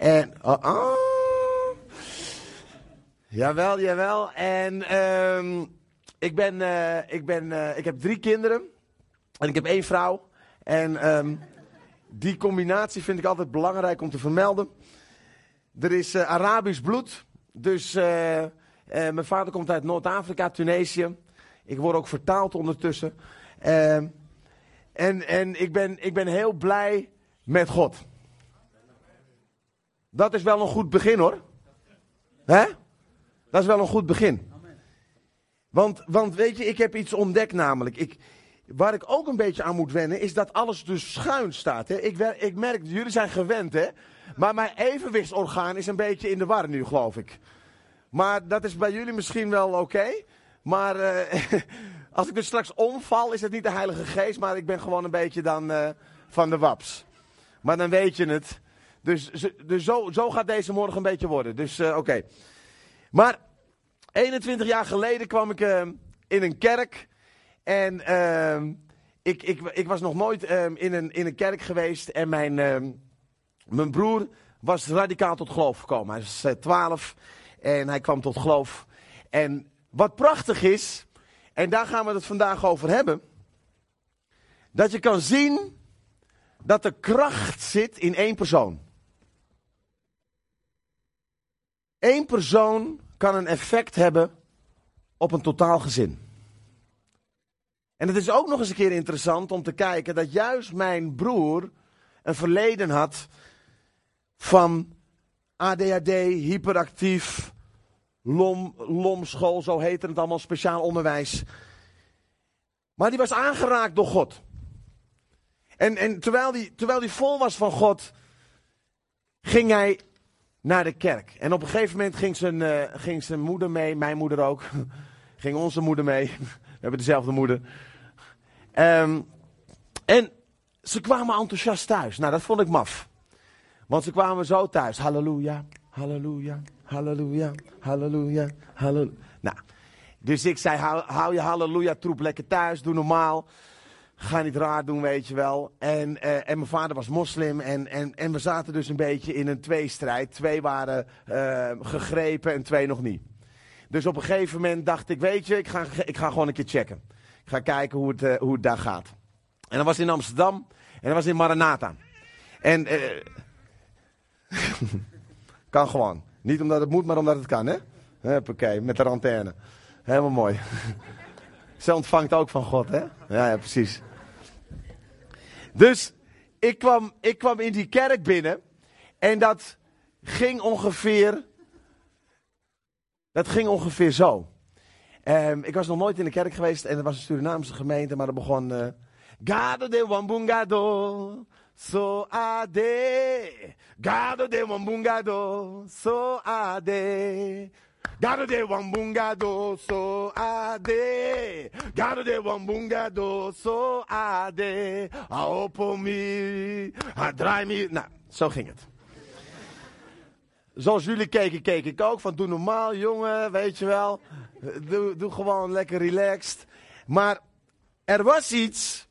En, oh, oh. Jawel, jawel. En ehm ik, ben, eh, ik, ben, eh, ik heb drie kinderen. En ik heb één vrouw. En ehm die combinatie vind ik altijd belangrijk om te vermelden. Er is eh, Arabisch bloed. Dus mijn vader komt uit Noord-Afrika, Tunesië. Ik word ook vertaald ondertussen. Ehm, en en ik, ben, ik ben heel blij met God. Dat is wel een goed begin hoor. Hè? Dat is wel een goed begin. Want, want weet je, ik heb iets ontdekt namelijk. Ik, waar ik ook een beetje aan moet wennen, is dat alles dus schuin staat. Hè? Ik, ik merk, jullie zijn gewend hè. Maar mijn evenwichtsorgaan is een beetje in de war nu, geloof ik. Maar dat is bij jullie misschien wel oké. Maar eh, als ik dus straks omval, is het niet de Heilige Geest, maar ik ben gewoon een beetje dan eh, van de waps. Maar dan weet je het. Dus, dus zo, zo gaat deze morgen een beetje worden. Dus eh, oké. Maar 21 jaar geleden kwam ik eh, in een kerk. En ehm, ik, ik, ik was nog nooit ehm, in, een, in een kerk geweest. En mijn, ehm, mijn broer was radicaal tot geloof gekomen. Hij was eh, 12 en hij kwam tot geloof. En wat prachtig is, en daar gaan we het vandaag over hebben. Dat je kan zien dat de kracht zit in één persoon. Eén persoon kan een effect hebben op een totaal gezin. En het is ook nog eens een keer interessant om te kijken dat juist mijn broer een verleden had van ADHD, hyperactief, lom, lomschool, zo heette het allemaal, speciaal onderwijs. Maar die was aangeraakt door God. En, en terwijl hij terwijl die vol was van God, ging hij naar de kerk. En op een gegeven moment ging zijn, eh, ging zijn moeder mee, mijn moeder ook. ging onze moeder mee. We hebben dezelfde moeder. Ehm, en ze kwamen enthousiast thuis. Nou, dat vond ik maf. Want ze kwamen zo thuis. Halleluja, halleluja, halleluja, halleluja, halleluja. Nou, dus ik zei, hou, hou je halleluja troep lekker thuis, doe normaal. Ga niet raar doen, weet je wel. En, eh, en mijn vader was moslim en, en, en we zaten dus een beetje in een tweestrijd. Twee waren eh, gegrepen en twee nog niet. Dus op een gegeven moment dacht ik, weet je, ik ga, ik ga gewoon een keer checken. Ik ga kijken hoe het, eh, hoe het daar gaat. En dat was in Amsterdam en dat was in Maranatha. En kan gewoon. Niet omdat het moet, maar omdat het kan, hè? Huppakee, met de lanterne. Helemaal mooi. Ze ontvangt ook van God, hè? Ja, ja, precies. Dus ik kwam, ik kwam in die kerk binnen en dat ging ongeveer. Dat ging ongeveer zo. Ehm, ik was nog nooit in de kerk geweest en er was een Surinaamse gemeente, maar dat begon. eh Gado de Wambungado, so ade. Gado de Wambungado, so ade. Gado de Wambungado, so ade. De Wambungado, so ade. Draai mi. Nou, zo ging het. Zoals jullie keken, keek ik ook. Van doe normaal, jongen, weet je wel. Doe, doe gewoon lekker relaxed. Maar er was iets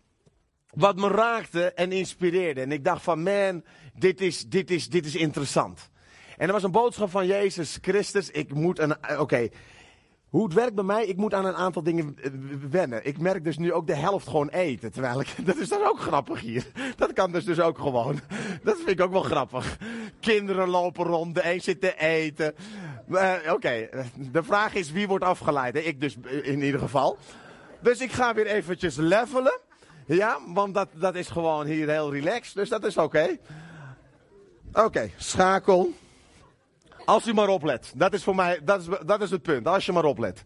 wat me raakte en inspireerde. En ik dacht van, man, dit is, dit is, dit is interessant. En er was een boodschap van Jezus Christus. Ik moet een, eh, oké. Hoe het werkt bij mij, ik moet aan een aantal dingen eh, wennen. Ik merk dus nu ook de helft gewoon eten. Terwijl ik, dat is dan ook grappig hier. Dat kan dus, dus ook gewoon. Dat vind ik ook wel grappig. Kinderen lopen rond, de een zit te eten. Eh, Oké, de vraag is wie wordt afgeleid. Ik dus in ieder geval. Dus ik ga weer eventjes levelen. Ja, want dat, dat is gewoon hier heel relaxed. Dus dat is oké. Oké, schakel. Als u maar oplet. Dat is voor mij, dat is, dat is het punt. Als je maar oplet.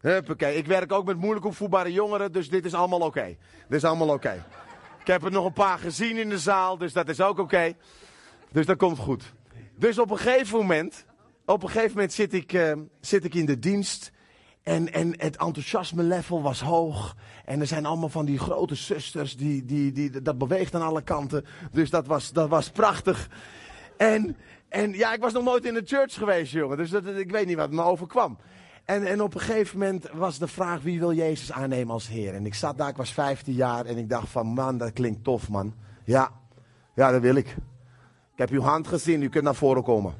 Huppakee. Ik werk ook met moeilijk opvoedbare jongeren, dus dit is allemaal oké. Dit is allemaal oké. Ik heb er nog een paar gezien in de zaal, dus dat is ook oké. Dus dat komt goed. Dus op een gegeven moment, op een gegeven moment zit ik, eh, zit ik in de dienst. En, en het enthousiasme level was hoog. En er zijn allemaal van die grote zusters, die, die, die, dat beweegt aan alle kanten. Dus dat was, dat was prachtig. En, en ja, ik was nog nooit in de church geweest, jongen. Dus dat, ik weet niet wat me overkwam. En, en op een gegeven moment was de vraag, wie wil Jezus aannemen als Heer? En ik zat daar, ik was 15 jaar en ik dacht van, man, dat klinkt tof, man. Ja, ja, dat wil ik. Ik heb uw hand gezien, u kunt naar voren komen.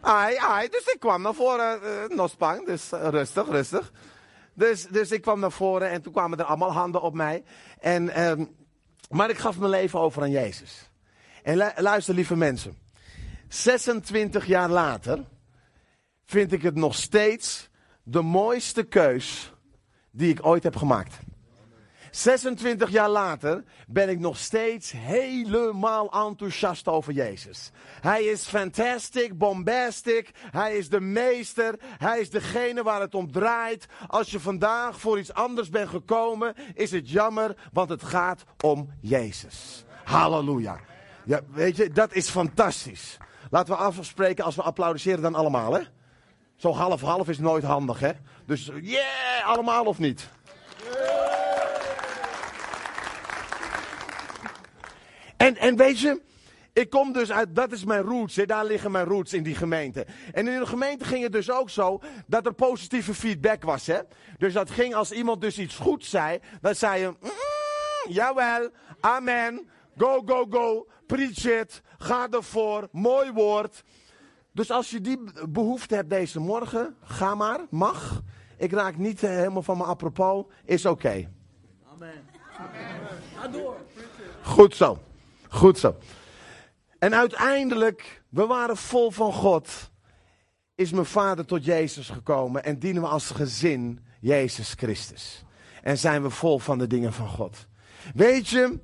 Ai, ai, dus ik kwam naar voren, uh, nospang, dus uh, rustig, rustig. Dus, dus ik kwam naar voren en toen kwamen er allemaal handen op mij. En, um, maar ik gaf mijn leven over aan Jezus. En luister, lieve mensen. 26 jaar later vind ik het nog steeds de mooiste keus die ik ooit heb gemaakt. 26 jaar later ben ik nog steeds helemaal enthousiast over Jezus. Hij is fantastic, bombastic. Hij is de meester. Hij is degene waar het om draait. Als je vandaag voor iets anders bent gekomen, is het jammer, want het gaat om Jezus. Halleluja. Ja, weet je, dat is fantastisch. Laten we afspreken als we applaudisseren dan allemaal, hè? Zo half-half is nooit handig, hè? Dus yeah, allemaal of niet? En, en weet je, ik kom dus uit, dat is mijn roots, hè, daar liggen mijn roots in die gemeente. En in de gemeente ging het dus ook zo dat er positieve feedback was. Hè? Dus dat ging als iemand dus iets goed zei, dan zei je, mm, jawel, amen, go, go, go, preach it, ga ervoor, mooi woord. Dus als je die behoefte hebt deze morgen, ga maar, mag. Ik raak niet eh, helemaal van me apropos, is oké. Okay. Amen. Ga door. Goed zo. Goed zo. En uiteindelijk, we waren vol van God. Is mijn vader tot Jezus gekomen en dienen we als gezin Jezus Christus. En zijn we vol van de dingen van God. Weet je,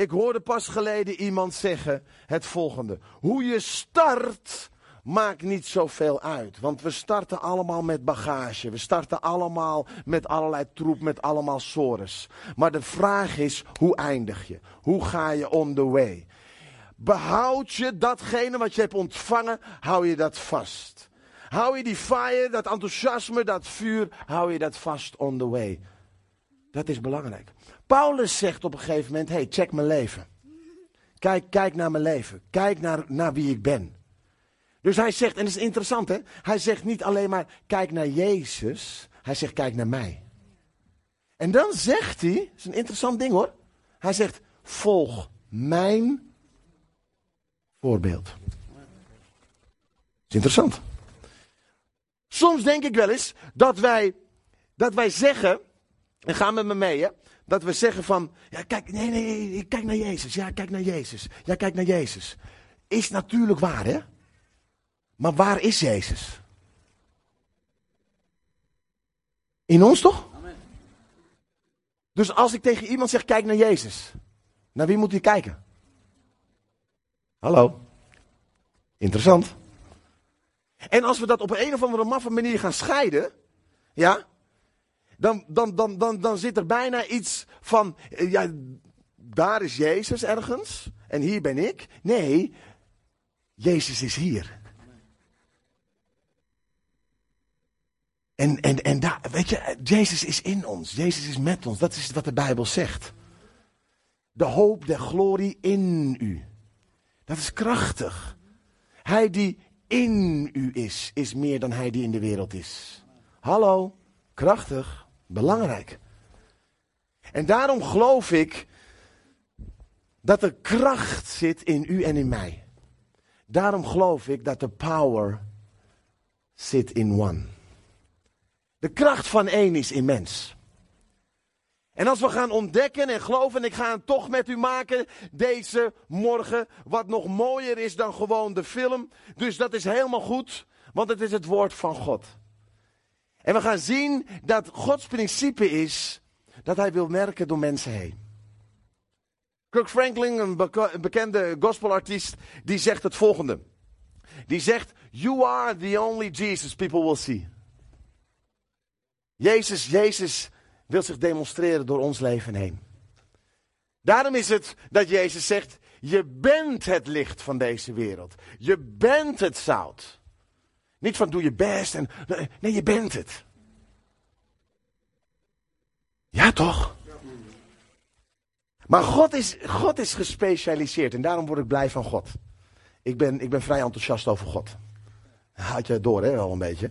ik hoorde pas geleden iemand zeggen het volgende. Hoe je start maakt niet zoveel uit. Want we starten allemaal met bagage. We starten allemaal met allerlei troep, met allemaal sores. Maar de vraag is, hoe eindig je? Hoe ga je on the way? Behoud je datgene wat je hebt ontvangen, hou je dat vast. Hou je die fire, dat enthousiasme, dat vuur, hou je dat vast on the way. Dat is belangrijk. Paulus zegt op een gegeven moment, hey, check mijn leven. Kijk, kijk naar mijn leven. Kijk naar, naar wie ik ben. Dus hij zegt, en dat is interessant hè, hij zegt niet alleen maar kijk naar Jezus, hij zegt kijk naar mij. En dan zegt hij, dat is een interessant ding hoor, hij zegt volg mijn voorbeeld. Dat is interessant. Soms denk ik wel eens dat wij, dat wij zeggen, en ga met me mee hè, dat we zeggen van, ja kijk, nee, nee, nee, kijk naar Jezus, ja kijk naar Jezus, ja kijk naar Jezus. Is natuurlijk waar hè. Maar waar is Jezus? In ons toch? Dus als ik tegen iemand zeg, kijk naar Jezus. Naar wie moet hij kijken? Hallo? Interessant. En als we dat op een of andere maffe manier gaan scheiden, ja, dan, dan, dan, dan, dan zit er bijna iets van, eh, ja, daar is Jezus ergens en hier ben ik. Nee, Jezus is hier. En, en, en daar, weet je, Jezus is in ons. Jezus is met ons. Dat is wat de Bijbel zegt. De hoop der glorie in u. Dat is krachtig. Hij die in u is, is meer dan hij die in de wereld is. Hallo, krachtig, belangrijk. En daarom geloof ik dat er kracht zit in u en in mij. Daarom geloof ik dat de power zit in one. De kracht van één is immens. En als we gaan ontdekken en geloven, en ik ga het toch met u maken deze morgen, wat nog mooier is dan gewoon de film. Dus dat is helemaal goed, want het is het woord van God. En we gaan zien dat Gods principe is dat hij wil merken door mensen heen. Kirk Franklin, een bekende gospelartiest, die zegt het volgende. Die zegt, you are the only Jesus people will see. Jezus, Jezus wil zich demonstreren door ons leven heen. Daarom is het dat Jezus zegt, je bent het licht van deze wereld. Je bent het zout. Niet van doe je best en nee, je bent het. Ja toch? Maar God is, God is gespecialiseerd en daarom word ik blij van God. Ik ben, ik ben vrij enthousiast over God. Had je door hè, wel een beetje.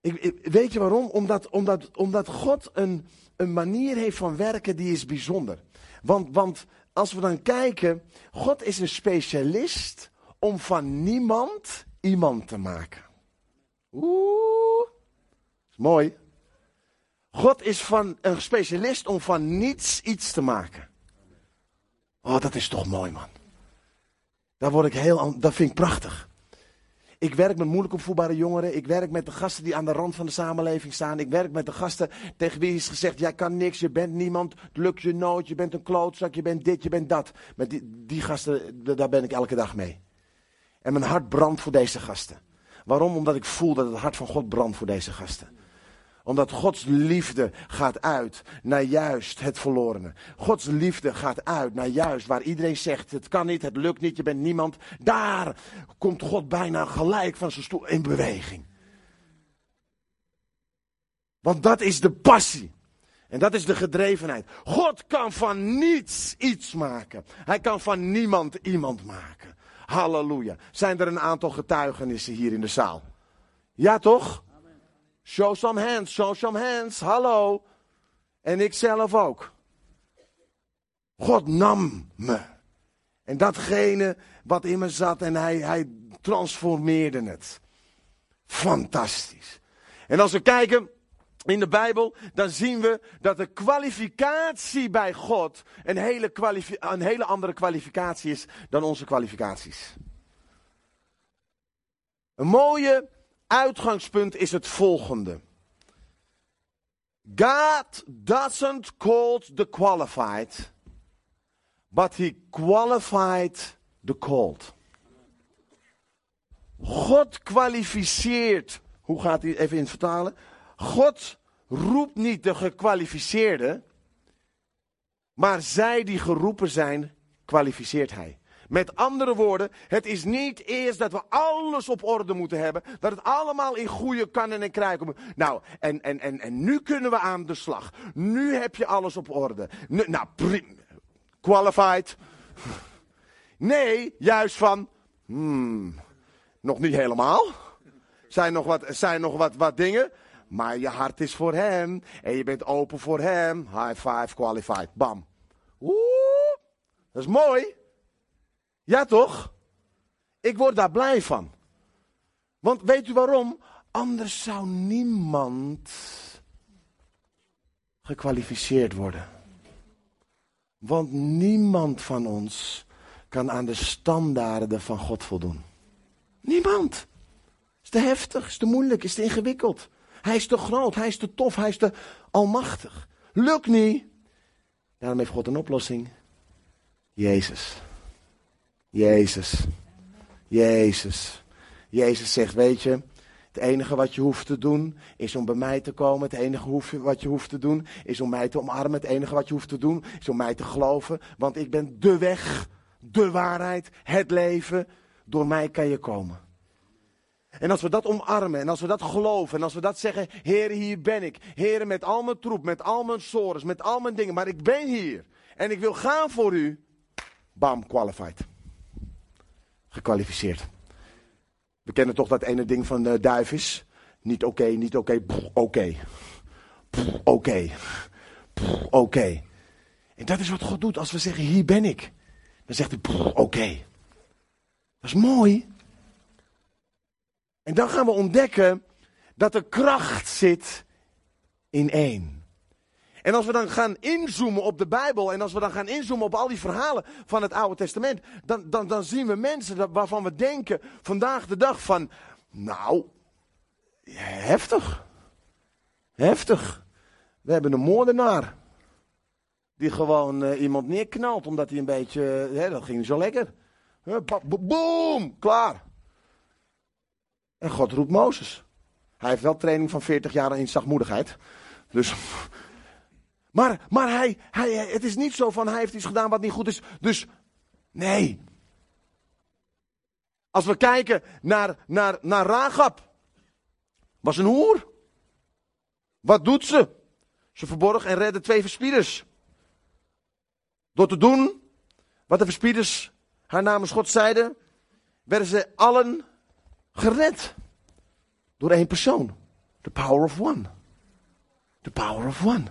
Ik, weet je waarom? Omdat, omdat, omdat God een, een manier heeft van werken die is bijzonder. Want, want als we dan kijken, God is een specialist om van niemand iemand te maken. Oeh, is mooi. God is van een specialist om van niets iets te maken. Oh, dat is toch mooi, man. Daar word ik heel, dat vind ik prachtig. Ik werk met moeilijk opvoedbare jongeren. Ik werk met de gasten die aan de rand van de samenleving staan. Ik werk met de gasten tegen wie is gezegd: jij kan niks, je bent niemand, het lukt je nooit, je bent een klootzak, je bent dit, je bent dat. Met die, die gasten, daar ben ik elke dag mee. En mijn hart brandt voor deze gasten. Waarom? Omdat ik voel dat het hart van God brandt voor deze gasten omdat Gods liefde gaat uit naar juist het verlorene. Gods liefde gaat uit naar juist waar iedereen zegt: het kan niet, het lukt niet, je bent niemand. Daar komt God bijna gelijk van zijn stoel in beweging. Want dat is de passie. En dat is de gedrevenheid. God kan van niets iets maken. Hij kan van niemand iemand maken. Halleluja. Zijn er een aantal getuigenissen hier in de zaal? Ja, toch? Show some hands, show some hands. Hallo. En ik zelf ook. God nam me. En datgene wat in me zat en hij, hij transformeerde het. Fantastisch. En als we kijken in de Bijbel, dan zien we dat de kwalificatie bij God een hele, een hele andere kwalificatie is dan onze kwalificaties. Een mooie uitgangspunt is het volgende. God doesn't call the qualified, but he qualified the called. God kwalificeert, hoe gaat hij even in vertalen? God roept niet de gekwalificeerden, maar zij die geroepen zijn, kwalificeert hij. Met andere woorden, het is niet eerst dat we alles op orde moeten hebben. Dat het allemaal in goede kannen en krijgen komt. Nou, en, en, en, en nu kunnen we aan de slag. Nu heb je alles op orde. Nou, qualified. Nee, juist van, hmm, nog niet helemaal. Zijn nog wat, zijn nog wat, wat dingen. Maar je hart is voor hem. En je bent open voor hem. High five, qualified. Bam. Oeh, dat is mooi. Ja toch? Ik word daar blij van. Want weet u waarom? Anders zou niemand gekwalificeerd worden. Want niemand van ons kan aan de standaarden van God voldoen. Niemand. Is te heftig, is te moeilijk, is te ingewikkeld. Hij is te groot, hij is te tof, hij is te almachtig. Lukt niet. Daarom heeft God een oplossing. Jezus. Jezus. Jezus. Jezus zegt, weet je, het enige wat je hoeft te doen is om bij mij te komen. Het enige wat je hoeft te doen is om mij te omarmen. Het enige wat je hoeft te doen is om mij te geloven. Want ik ben de weg, de waarheid, het leven. Door mij kan je komen. En als we dat omarmen en als we dat geloven en als we dat zeggen, Heer, hier ben ik. Heer, met al mijn troep, met al mijn sores, met al mijn dingen. Maar ik ben hier en ik wil gaan voor u. Bam, qualified gekwalificeerd. We kennen toch dat ene ding van de duif is. Niet oké, niet oké, oké. Oké. Oké. En dat is wat God doet als we zeggen, hier ben ik. Dan zegt hij, oké. Dat is mooi. En dan gaan we ontdekken dat er kracht zit in één. En als we dan gaan inzoomen op de Bijbel en als we dan gaan inzoomen op al die verhalen van het Oude Testament, dan, dan, dan zien we mensen waarvan we denken vandaag de dag van, nou, heftig. Heftig. We hebben een moordenaar. Die gewoon uh, iemand neerknalt omdat hij een beetje, hè, dat ging zo lekker. Boom, klaar. En God roept Mozes. Hij heeft wel training van 40 jaar in zachtmoedigheid. Dus maar, maar hij, hij, het is niet zo van hij heeft iets gedaan wat niet goed is. Dus nee. Als we kijken naar, naar, naar Ragab. Was een hoer. Wat doet ze? Ze verborg en redde twee verspieders. Door te doen wat de verspieders haar namens God zeiden, werden ze allen gered. Door één persoon. The power of one. The power of one.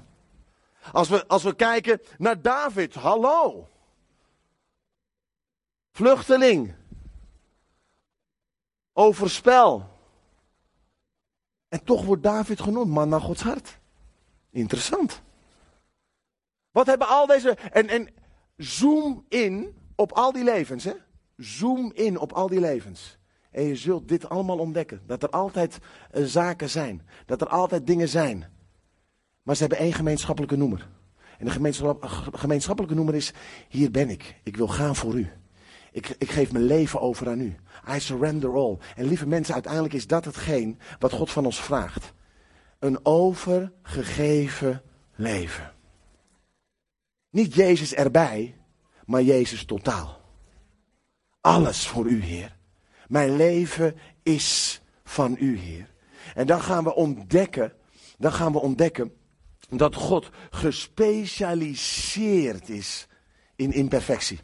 Als we, als we kijken naar David, hallo. Vluchteling. Overspel. En toch wordt David genoemd man naar Gods hart. Interessant. Wat hebben al deze. En, en zoom in op al die levens. Hè? Zoom in op al die levens. En je zult dit allemaal ontdekken. Dat er altijd uh, zaken zijn. Dat er altijd dingen zijn. Maar ze hebben één gemeenschappelijke noemer. En de gemeenschappelijke noemer is: Hier ben ik. Ik wil gaan voor u. Ik, ik geef mijn leven over aan u. I surrender all. En lieve mensen, uiteindelijk is dat hetgeen wat God van ons vraagt. Een overgegeven leven. Niet Jezus erbij, maar Jezus totaal. Alles voor u, Heer. Mijn leven is van u, Heer. En dan gaan we ontdekken, dan gaan we ontdekken dat God gespecialiseerd is in imperfectie.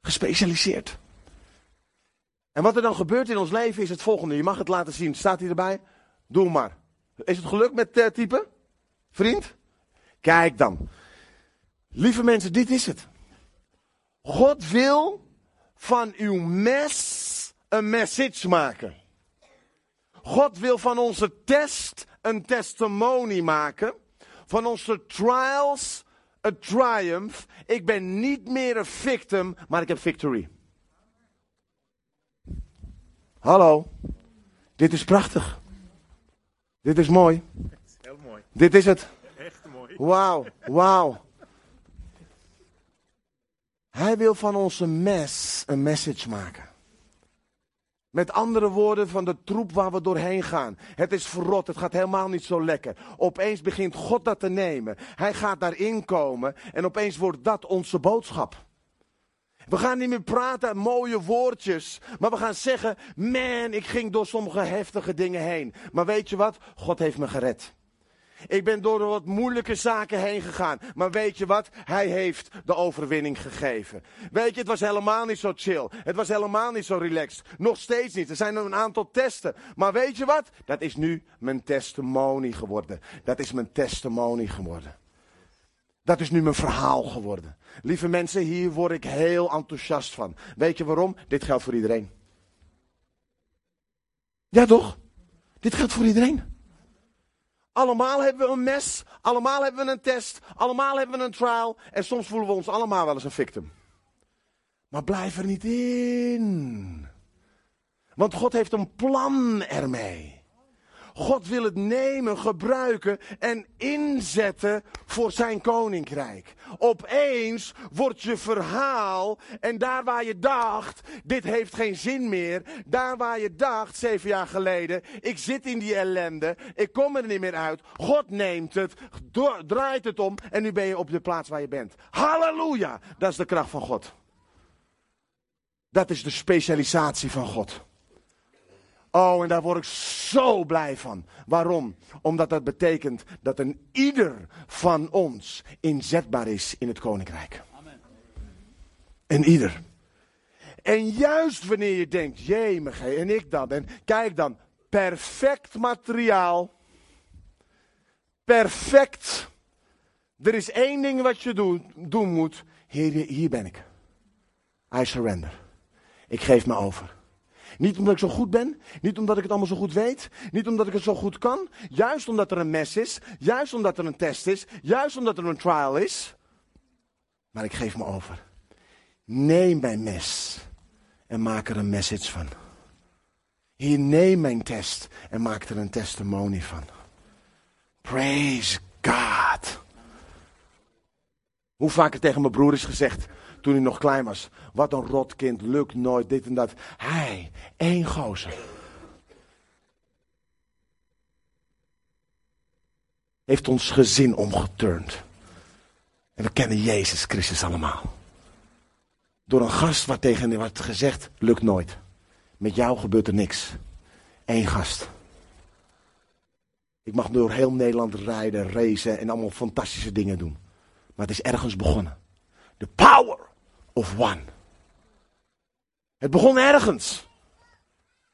Gespecialiseerd. En wat er dan gebeurt in ons leven is het volgende. Je mag het laten zien. Staat hij erbij? Doe maar. Is het gelukt met uh, typen? Vriend? Kijk dan. Lieve mensen, dit is het. God wil van uw mes een message maken. God wil van onze test een testimony maken. Van onze trials een triumph. Ik ben niet meer een victim, maar ik heb victory. Hallo. Dit is prachtig. Dit is mooi. Heel mooi. Dit is het. Echt mooi. Wauw, wauw. Hij wil van onze mes een message maken. Met andere woorden, van de troep waar we doorheen gaan. Het is verrot, het gaat helemaal niet zo lekker. Opeens begint God dat te nemen. Hij gaat daarin komen en opeens wordt dat onze boodschap. We gaan niet meer praten mooie woordjes, maar we gaan zeggen: Man, ik ging door sommige heftige dingen heen. Maar weet je wat? God heeft me gered. Ik ben door wat moeilijke zaken heen gegaan. Maar weet je wat? Hij heeft de overwinning gegeven. Weet je, het was helemaal niet zo chill. Het was helemaal niet zo relaxed. Nog steeds niet. Er zijn een aantal testen. Maar weet je wat? Dat is nu mijn testimony geworden. Dat is mijn testimony geworden. Dat is nu mijn verhaal geworden. Lieve mensen, hier word ik heel enthousiast van. Weet je waarom? Dit geldt voor iedereen. Ja toch? Dit geldt voor iedereen. Allemaal hebben we een mes, allemaal hebben we een test, allemaal hebben we een trial. En soms voelen we ons allemaal wel eens een victim. Maar blijf er niet in. Want God heeft een plan ermee. God wil het nemen, gebruiken en inzetten voor zijn koninkrijk. Opeens wordt je verhaal en daar waar je dacht, dit heeft geen zin meer. Daar waar je dacht, zeven jaar geleden, ik zit in die ellende, ik kom er niet meer uit. God neemt het, draait het om en nu ben je op de plaats waar je bent. Halleluja, dat is de kracht van God. Dat is de specialisatie van God. Oh, en daar word ik zo blij van. Waarom? Omdat dat betekent dat een ieder van ons inzetbaar is in het koninkrijk. Amen. Een ieder. En juist wanneer je denkt, jemige, en ik dan, en kijk dan, perfect materiaal, perfect. Er is één ding wat je doen, doen moet. Hier, hier ben ik. I surrender. Ik geef me over. Niet omdat ik zo goed ben, niet omdat ik het allemaal zo goed weet, niet omdat ik het zo goed kan, juist omdat er een mes is, juist omdat er een test is, juist omdat er een trial is. Maar ik geef me over. Neem mijn mes en maak er een message van. Hier neem mijn test en maak er een testimony van. Praise God. Hoe vaak het tegen mijn broer is gezegd toen hij nog klein was. Wat een rotkind, lukt nooit, dit en dat. Hij, één gozer. Heeft ons gezin omgeturnd. En we kennen Jezus Christus allemaal. Door een gast waar tegen hem werd gezegd, lukt nooit. Met jou gebeurt er niks. Eén gast. Ik mag door heel Nederland rijden, racen en allemaal fantastische dingen doen. Maar het is ergens begonnen. The power of one. Het begon ergens.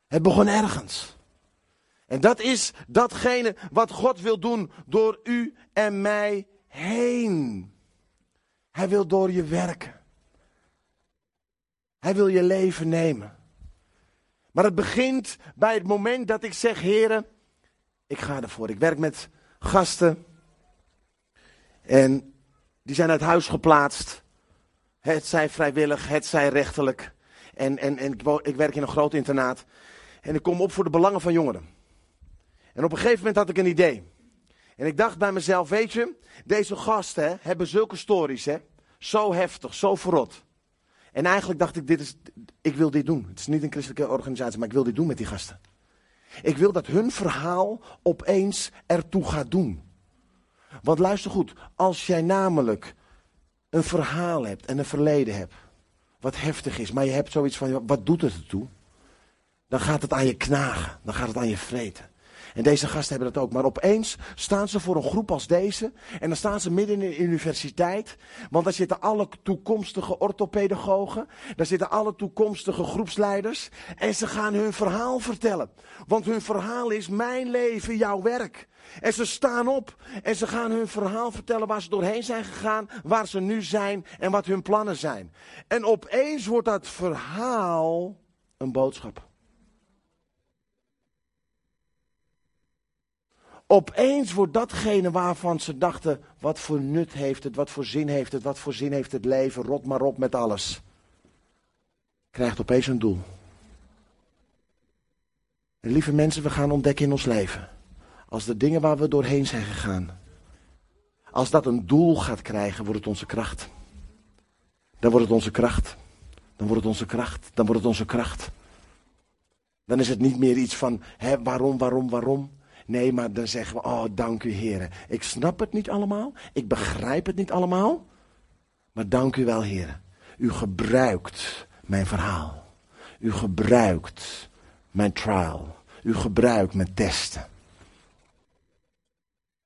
Het begon ergens. En dat is datgene wat God wil doen door u en mij heen. Hij wil door je werken. Hij wil je leven nemen. Maar het begint bij het moment dat ik zeg, heren, ik ga ervoor. Ik werk met gasten. En die zijn uit huis geplaatst. Het zij vrijwillig, het zij rechtelijk. En, en, en ik, werk in een groot internaat. En ik kom op voor de belangen van jongeren. En op een gegeven moment had ik een idee. En ik dacht bij mezelf, weet je, deze gasten hebben zulke stories, hè? Zo heftig, zo verrot. En eigenlijk dacht ik, dit is, ik wil dit doen. Het is niet een christelijke organisatie, maar ik wil dit doen met die gasten. Ik wil dat hun verhaal opeens ertoe gaat doen. Want luister goed, als jij namelijk een verhaal hebt en een verleden hebt, wat heftig is, maar je hebt zoiets van, wat doet het ertoe? Dan gaat het aan je knagen, dan gaat het aan je vreten. En deze gasten hebben dat ook. Maar opeens staan ze voor een groep als deze. En dan staan ze midden in de universiteit. Want daar zitten alle toekomstige orthopedagogen. Daar zitten alle toekomstige groepsleiders. En ze gaan hun verhaal vertellen. Want hun verhaal is mijn leven, jouw werk. En ze staan op en ze gaan hun verhaal vertellen waar ze doorheen zijn gegaan, waar ze nu zijn en wat hun plannen zijn. En opeens wordt dat verhaal een boodschap. Opeens wordt datgene waarvan ze dachten, wat voor nut heeft het, wat voor zin heeft het, wat voor zin heeft het leven, rot maar op met alles. Krijgt opeens een doel. En lieve mensen, we gaan ontdekken in ons leven. Als de dingen waar we doorheen zijn gegaan, als dat een doel gaat krijgen, wordt het onze kracht. Dan wordt het onze kracht. Dan wordt het onze kracht. Dan wordt het onze kracht. Dan is het niet meer iets van, hè, waarom, waarom, waarom. Nee, maar dan zeggen we, oh dank u heren. Ik snap het niet allemaal, ik begrijp het niet allemaal. Maar dank u wel heren. U gebruikt mijn verhaal. U gebruikt mijn trial. U gebruikt mijn testen.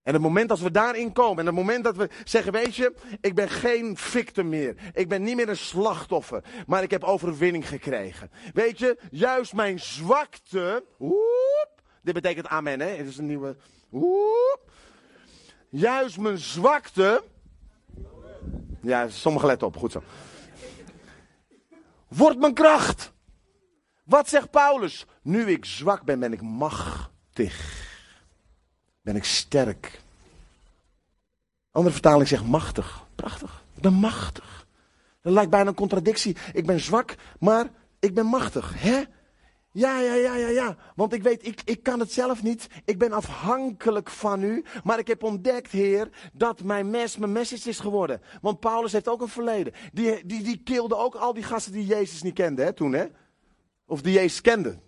En het moment als we daarin komen, en het moment dat we zeggen, weet je, ik ben geen victim meer. Ik ben niet meer een slachtoffer, maar ik heb overwinning gekregen. Weet je, juist mijn zwakte, woep, dit betekent amen, hè? Het is een nieuwe. Juist mijn zwakte. Ja, sommigen letten op, goed zo. Wordt mijn kracht. Wat zegt Paulus? Nu ik zwak ben, ben ik machtig. Ben ik sterk. Andere vertaling zegt machtig. Prachtig. Ik ben machtig. Dat lijkt bijna een contradictie. Ik ben zwak, maar ik ben machtig. Hè? Ja, ja, ja, ja, ja. Want ik weet, ik, ik kan het zelf niet. Ik ben afhankelijk van u. Maar ik heb ontdekt, Heer, dat mijn mes mijn message is geworden. Want Paulus heeft ook een verleden. Die, die, die kilde ook al die gasten die Jezus niet kenden, hè, toen, hè? Of die Jezus kende.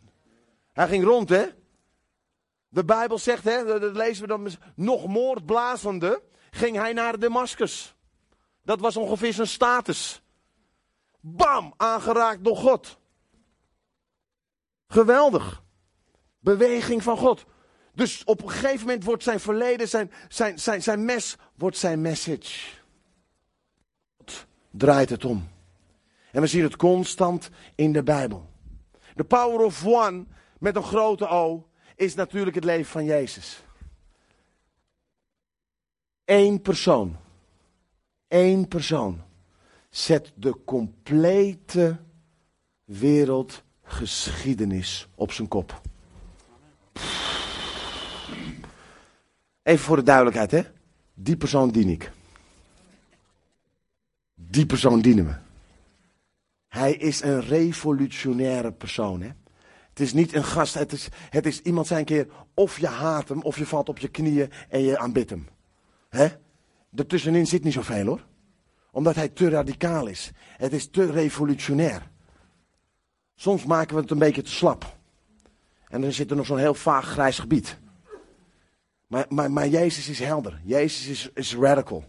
Hij ging rond, hè? De Bijbel zegt, hè, dat lezen we dan, nog moordblazende, ging hij naar Damascus. Dat was ongeveer zijn status. Bam, aangeraakt door God. Geweldig. Beweging van God. Dus op een gegeven moment wordt zijn verleden, zijn, zijn, zijn, zijn mes, wordt zijn message. God draait het om. En we zien het constant in de Bijbel. De power of one met een grote O is natuurlijk het leven van Jezus. Eén persoon. Eén persoon zet de complete wereld geschiedenis op zijn kop. Even voor de duidelijkheid, hè? Die persoon dien ik. Die persoon dienen we. Hij is een revolutionaire persoon, hè? Het is niet een gast, het is, het is iemand zijn keer, of je haat hem, of je valt op je knieën en je aanbidt hem. Hè? Daartussenin zit niet zoveel hoor. Omdat hij te radicaal is. Het is te revolutionair. Soms maken we het een beetje te slap. En dan zit er nog zo'n heel vaag grijs gebied. Maar, maar, maar Jezus is helder. Jezus is, is radical.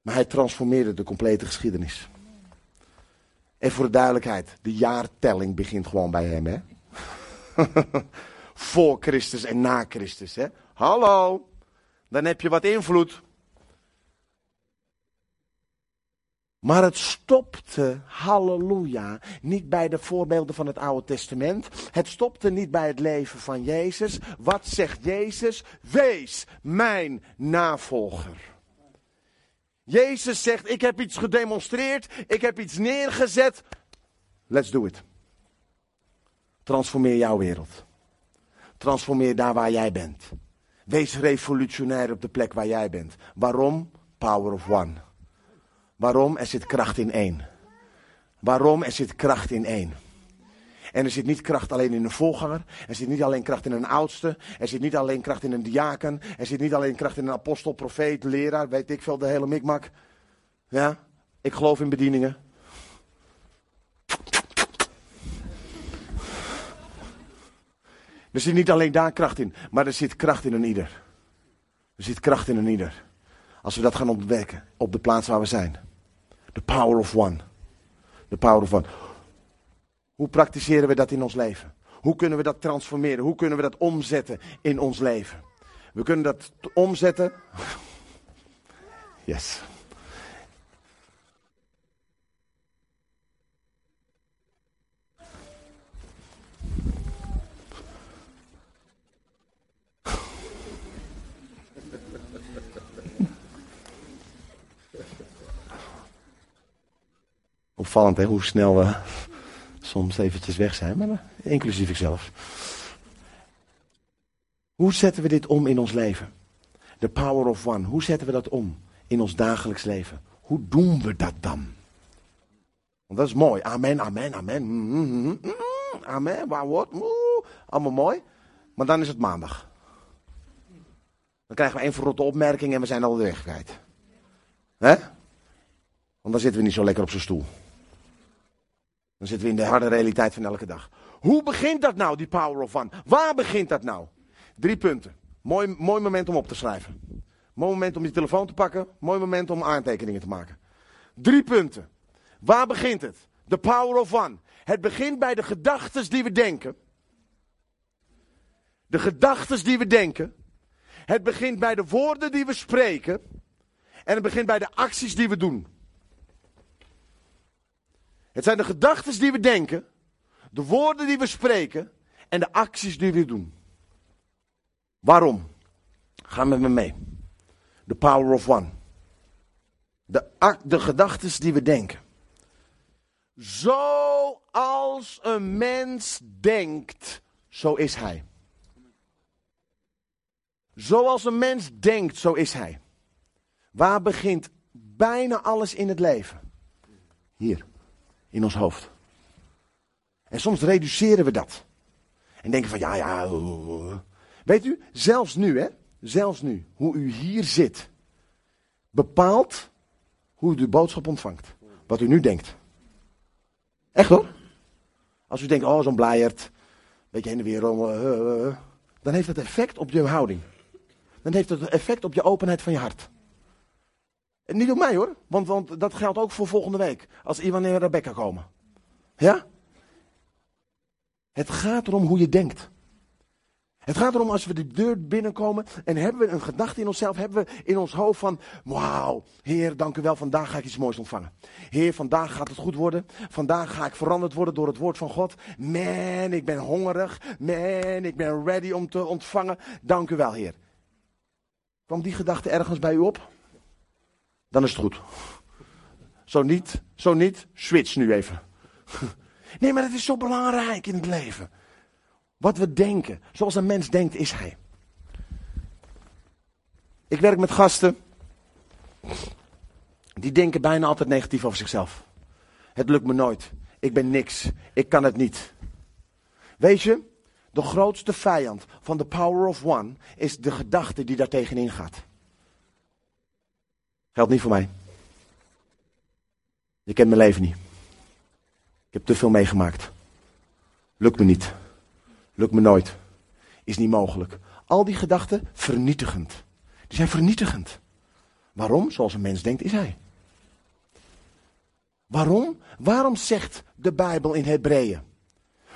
Maar hij transformeerde de complete geschiedenis. En voor de duidelijkheid, de jaartelling begint gewoon bij hem, hè? voor Christus en na Christus, hè? Hallo, dan heb je wat invloed. Maar het stopte, halleluja, niet bij de voorbeelden van het Oude Testament. Het stopte niet bij het leven van Jezus. Wat zegt Jezus? Wees mijn navolger. Jezus zegt, ik heb iets gedemonstreerd, ik heb iets neergezet. Let's do it. Transformeer jouw wereld. Transformeer daar waar jij bent. Wees revolutionair op de plek waar jij bent. Waarom? Power of one. Waarom? Er zit kracht in één. Waarom? Er zit kracht in één. En er zit niet kracht alleen in een voorganger. Er zit niet alleen kracht in een oudste. Er zit niet alleen kracht in een diaken. Er zit niet alleen kracht in een apostel, profeet, leraar. Weet ik veel, de hele mikmak. Ja, ik geloof in bedieningen. Er zit niet alleen daar kracht in, maar er zit kracht in een ieder. Er zit kracht in een ieder. Als we dat gaan ontdekken op de plaats waar we zijn. The power of one. The power of one. Hoe praktiseren we dat in ons leven? Hoe kunnen we dat transformeren? Hoe kunnen we dat omzetten in ons leven? We kunnen dat omzetten. Yes. Opvallend hoe snel we soms eventjes weg zijn, maar inclusief ikzelf. Hoe zetten we dit om in ons leven? The power of one. Hoe zetten we dat om in ons dagelijks leven? Hoe doen we dat dan? Want dat is mooi. Amen, amen, amen. Mm, mm, mm, amen, waar wordt? Allemaal mooi. Maar dan is het maandag. Dan krijgen we één verrotte opmerking en we zijn al de weg kwijt. Want dan zitten we niet zo lekker op zijn stoel. Dan zitten we in de harde realiteit van elke dag. Hoe begint dat nou, die power of one? Waar begint dat nou? Drie punten. Mooi, mooi moment om op te schrijven. Mooi moment om je telefoon te pakken. Mooi moment om aantekeningen te maken. Drie punten. Waar begint het? The power of one. Het begint bij de gedachten die we denken. De gedachten die we denken. Het begint bij de woorden die we spreken. En het begint bij de acties die we doen. Het zijn de gedachten die we denken, de woorden die we spreken en de acties die we doen. Waarom? Ga met me mee. The power of one. De, de gedachten die we denken. Zoals een mens denkt, zo is hij. Zoals een mens denkt, zo is hij. Waar begint bijna alles in het leven? Hier in ons hoofd. En soms reduceren we dat. En denken van ja, ja. Weet u, zelfs nu, hè, zelfs nu, hoe u hier zit, bepaalt hoe u de boodschap ontvangt. Wat u nu denkt. Echt hoor. Als u denkt, oh, zo'n blijert, beetje heen en weer, uh, dan heeft het effect op je houding. Dan heeft het effect op je openheid van je hart. Niet op mij hoor, want, want dat geldt ook voor volgende week. Als Iwan en Rebecca komen. Ja? Het gaat erom hoe je denkt. Het gaat erom als we de deur binnenkomen en hebben we een gedachte in onszelf, hebben we in ons hoofd van, wauw, Heer, dank u wel, vandaag ga ik iets moois ontvangen. Heer, vandaag gaat het goed worden. Vandaag ga ik veranderd worden door het woord van God. Man, ik ben hongerig. Man, ik ben ready om te ontvangen. Dank u wel, Heer. Kwam die gedachte ergens bij u op? Dan is het goed. Zo niet, zo niet, switch nu even. Nee, maar het is zo belangrijk in het leven. Wat we denken, zoals een mens denkt, is hij. Ik werk met gasten. Die denken bijna altijd negatief over zichzelf. Het lukt me nooit. Ik ben niks. Ik kan het niet. Weet je, de grootste vijand van de power of one is de gedachte die daar tegenin gaat. Geldt niet voor mij. Je kent mijn leven niet. Ik heb te veel meegemaakt. Lukt me niet. Lukt me nooit. Is niet mogelijk. Al die gedachten vernietigend. Die zijn vernietigend. Waarom? Zoals een mens denkt, is hij. Waarom? Waarom zegt de Bijbel in Hebreeën?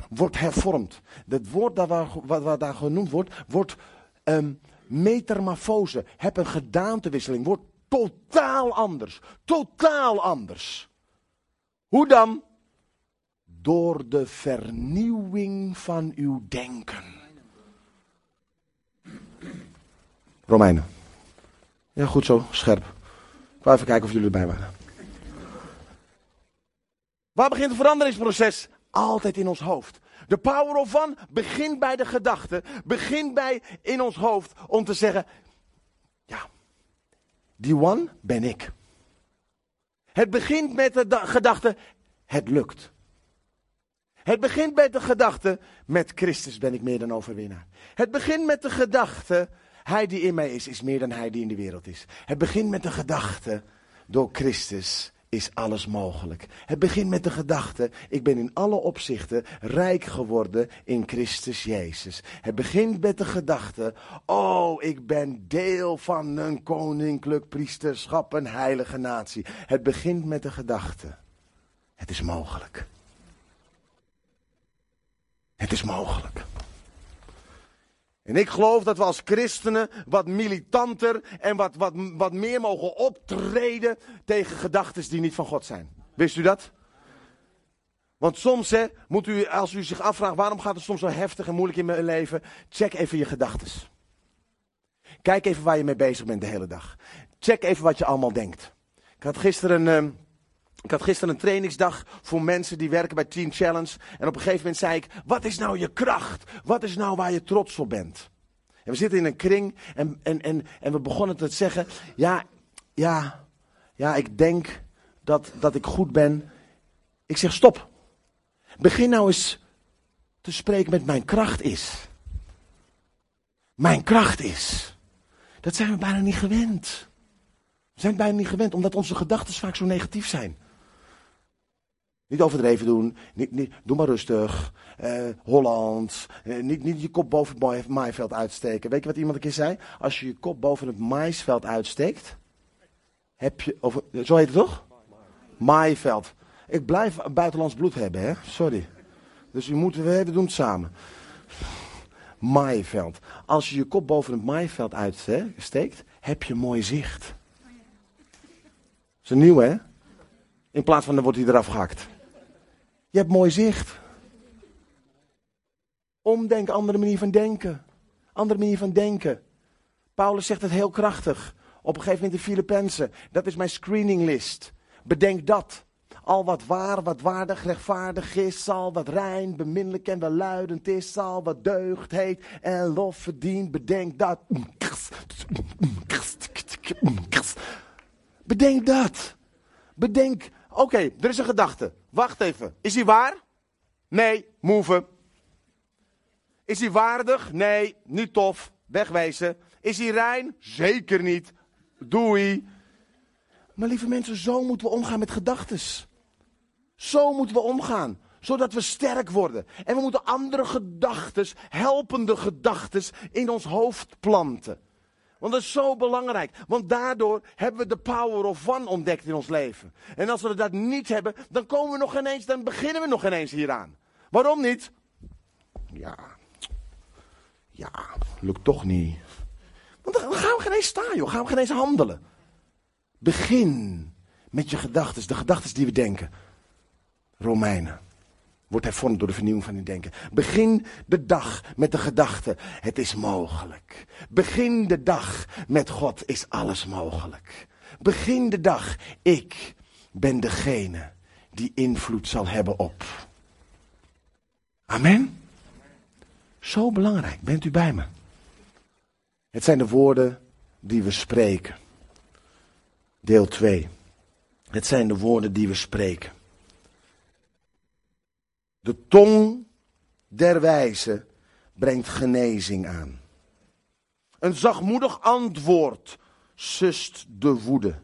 Wordt hervormd. Het woord dat waar, wat, daar genoemd wordt, wordt um, metamorfose. Heb een gedaantewisseling. Wordt Totaal anders. Totaal anders. Hoe dan? Door de vernieuwing van uw denken. Romeinen. Ja, goed zo, scherp. Ik ga even kijken of jullie erbij waren. Waar begint het veranderingsproces? Altijd in ons hoofd. De power of one begint bij de gedachte, begint bij in ons hoofd om te zeggen, ja, die one ben ik. Het begint met de gedachte, het lukt. Het begint met de gedachte, met Christus ben ik meer dan overwinnaar. Het begint met de gedachte, hij die in mij is, is meer dan hij die in de wereld is. Het begint met de gedachte, door Christus is alles mogelijk. Het begint met de gedachte, ik ben in alle opzichten rijk geworden in Christus Jezus. Het begint met de gedachte, oh, ik ben deel van een koninklijk priesterschap, een heilige natie. Het begint met de gedachte, het is mogelijk. Het is mogelijk. En ik geloof dat we als christenen wat militanter en wat, wat, wat meer mogen optreden tegen gedachten die niet van God zijn. Wist u dat? Want soms hè, moet u, als u zich afvraagt waarom gaat het soms zo heftig en moeilijk in mijn leven, check even je gedachten. Kijk even waar je mee bezig bent de hele dag. Check even wat je allemaal denkt. Ik had gisteren een, ehm, ik had gisteren een trainingsdag voor mensen die werken bij Team Challenge. En op een gegeven moment zei ik, wat is nou je kracht? Wat is nou waar je trots op bent? En we zitten in een kring en, en, en, en we begonnen te zeggen, ja, ja, ja, ik denk dat, dat ik goed ben. Ik zeg, stop. Begin nou eens te spreken met mijn kracht is. Mijn kracht is. Dat zijn we bijna niet gewend. We zijn bijna niet gewend, omdat onze gedachten vaak zo negatief zijn. Niet overdreven doen. Niet, niet, doe maar rustig. Uh, Holland. Uh, niet, niet je kop boven het maaiveld uitsteken. Weet je wat iemand een keer zei? Als je je kop boven het maisveld uitsteekt. Heb je. Over, zo heet het toch? Maaiveld. Ik blijf buitenlands bloed hebben, hè? Sorry. Dus u moet, we doen het samen. Maaiveld. Als je je kop boven het maaiveld uitsteekt, heb je mooi zicht. Dat is een nieuw, hè? In plaats van dan wordt hij eraf gehakt. Je hebt mooi zicht. Omdenken, andere manier van denken. Andere manier van denken. Paulus zegt het heel krachtig. Op een gegeven moment in Filippenzen. Dat is mijn screeninglist. Bedenk dat. Al wat waar, wat waardig, rechtvaardig is, zal wat rein, beminnelijk en welluidend is, zal wat deugd heet en lof verdient. Bedenk dat. Bedenk dat. Bedenk Oké, er is een gedachte. Wacht even. Is hij waar? Nee, move. Is hij waardig? Nee, niet tof. Wegwezen. Is hij rein? Zeker niet. Doei. Maar lieve mensen, zo moeten we omgaan met gedachten. Zo moeten we omgaan. Zodat we sterk worden. En we moeten andere gedachten, helpende gedachten, in ons hoofd planten. Want dat is zo belangrijk. Want daardoor hebben we de power of one ontdekt in ons leven. En als we dat niet hebben, dan komen we nog ineens, dan beginnen we nog ineens hieraan. Waarom niet? Ja. Ja, lukt toch niet. Want dan gaan we geen eens staan, joh. Gaan we geen eens handelen. Begin met je gedachten, de gedachten die we denken. Romeinen wordt hervormd door de vernieuwing van uw denken. Begin de dag met de gedachte, het is mogelijk. Begin de dag met God, is alles mogelijk. Begin de dag, ik ben degene die invloed zal hebben op. Amen. Zo belangrijk, bent u bij me? Het zijn de woorden die we spreken. Deel 2. Het zijn de woorden die we spreken. De tong der wijze brengt genezing aan. Een zachtmoedig antwoord sust de woede.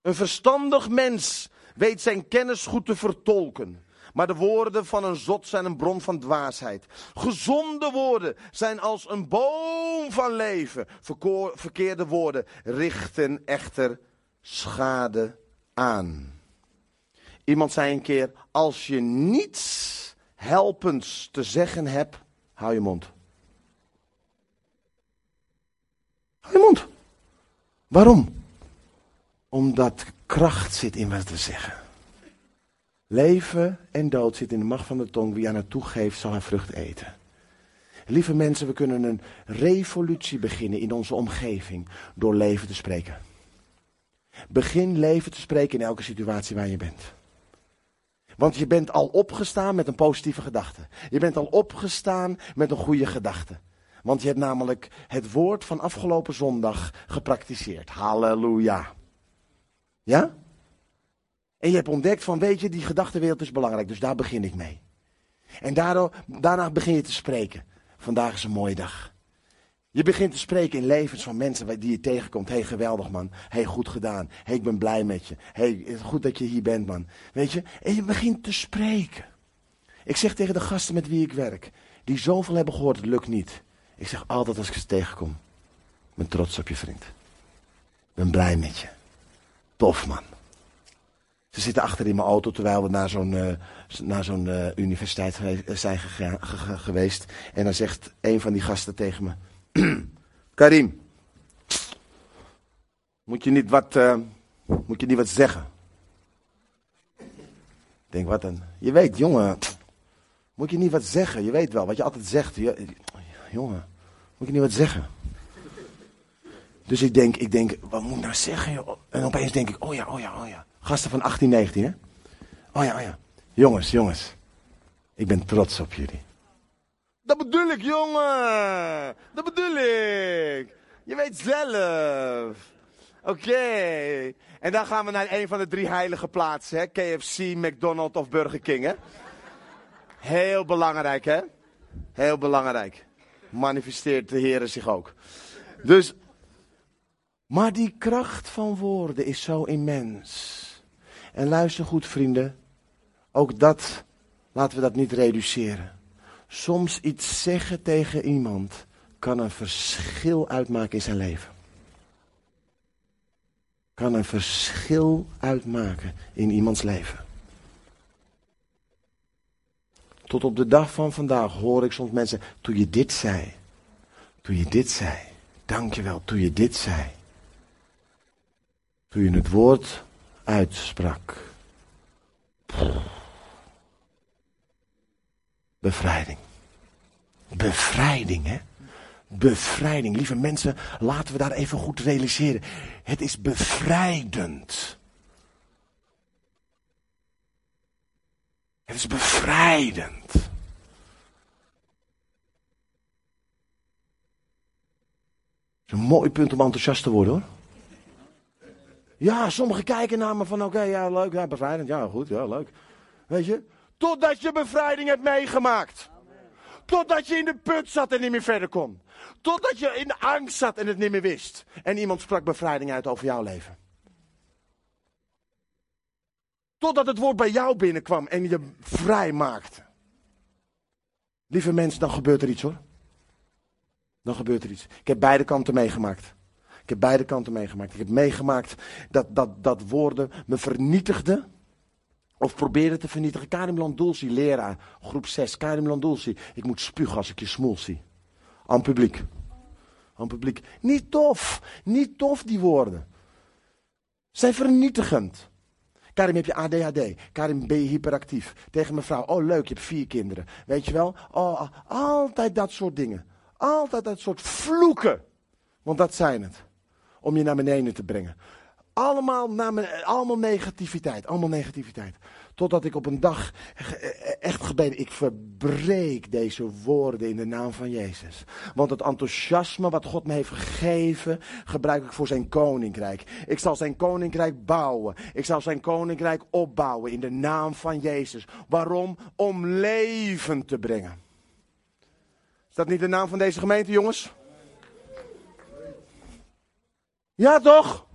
Een verstandig mens weet zijn kennis goed te vertolken. Maar de woorden van een zot zijn een bron van dwaasheid. Gezonde woorden zijn als een boom van leven. Verkeerde woorden richten echter schade aan. Iemand zei een keer: Als je niets helpends te zeggen hebt, hou je mond. Hou je mond. Waarom? Omdat kracht zit in wat we zeggen. Leven en dood zit in de macht van de tong. Wie aan het toegeeft, zal haar vrucht eten. Lieve mensen, we kunnen een revolutie beginnen in onze omgeving door leven te spreken. Begin leven te spreken in elke situatie waar je bent. Want je bent al opgestaan met een positieve gedachte. Je bent al opgestaan met een goede gedachte. Want je hebt namelijk het woord van afgelopen zondag gepraktiseerd. Halleluja. Ja? En je hebt ontdekt van, weet je, die gedachtenwereld is belangrijk, dus daar begin ik mee. En daardoor, daarna begin je te spreken. Vandaag is een mooie dag. Je begint te spreken in levens van mensen die je tegenkomt. Hey, geweldig man. Hey, goed gedaan. Hey, ik ben blij met je. Hey, goed dat je hier bent man. Weet je? En je begint te spreken. Ik zeg tegen de gasten met wie ik werk, die zoveel hebben gehoord, het lukt niet. Ik zeg altijd als ik ze tegenkom, ik ben trots op je vriend. Ik ben blij met je. Tof man. Ze zitten achter in mijn auto terwijl we naar zo'n uh, naar zo'n uh, universiteit zijn geweest. En dan zegt een van die gasten tegen me: Karim, moet je niet wat, uh, moet je niet wat zeggen? Ik denk, wat dan? Je weet, jongen, moet je niet wat zeggen? Je weet wel wat je altijd zegt. Je, jongen, moet je niet wat zeggen? Dus ik denk, ik denk, wat moet ik nou zeggen? En opeens denk ik, oh ja, oh ja, oh ja. Gasten van 18, 19, hè? Oh ja, oh ja. Jongens, jongens. Ik ben trots op jullie. Dat bedoel ik, jongen. Dat bedoel ik. Je weet zelf. Oké. En dan gaan we naar een van de drie heilige plaatsen, hè? KFC, McDonald's of Burger King, hè? Heel belangrijk, hè? Heel belangrijk. Manifesteert de Heer zich ook. Dus, maar die kracht van woorden is zo immens. En luister goed, vrienden. Ook dat, laten we dat niet reduceren. Soms iets zeggen tegen iemand kan een verschil uitmaken in zijn leven. Kan een verschil uitmaken in iemands leven. Tot op de dag van vandaag hoor ik soms mensen, toen je dit zei, toen je dit zei, dankjewel, toen je dit zei. Toen je het woord uitsprak. Bevrijding. Bevrijding, hè? Bevrijding. Lieve mensen, laten we daar even goed realiseren. Het is bevrijdend. Het is bevrijdend. Het is een mooi punt om enthousiast te worden hoor. Ja, sommigen kijken naar me van oké, ja leuk, ja bevrijdend, ja goed, ja leuk. Weet je, totdat je bevrijding hebt meegemaakt. Totdat je in de put zat en niet meer verder kon. Totdat je in angst zat en het niet meer wist. En iemand sprak bevrijding uit over jouw leven. Totdat het woord bij jou binnenkwam en je vrij maakte. Lieve mensen, dan gebeurt er iets hoor. Dan gebeurt er iets. Ik heb beide kanten meegemaakt. Ik heb beide kanten meegemaakt. Ik heb meegemaakt dat, dat, dat woorden me vernietigden. Of probeerden te vernietigen. Karim Landulsi, leraar, groep 6. Karim Landulsi, ik moet spugen als ik je smoel zie. Aan publiek. Aan publiek. Niet tof. Niet tof die woorden. Zijn vernietigend. Karim, heb je ADHD? Karim, ben je hyperactief? Tegen mijn vrouw, oh leuk, je hebt vier kinderen. Weet je wel? Oh, altijd dat soort dingen. Altijd dat soort vloeken. Want dat zijn het om je naar beneden te brengen. Allemaal, naar allemaal negativiteit, allemaal negativiteit. Totdat ik op een dag echt gebeden, ik verbreek deze woorden in de naam van Jezus. Want het enthousiasme wat God me heeft gegeven, gebruik ik voor zijn koninkrijk. Ik zal zijn koninkrijk bouwen. Ik zal zijn koninkrijk opbouwen in de naam van Jezus. Waarom? Om leven te brengen. Is dat niet de naam van deze gemeente, jongens? Ja, toch?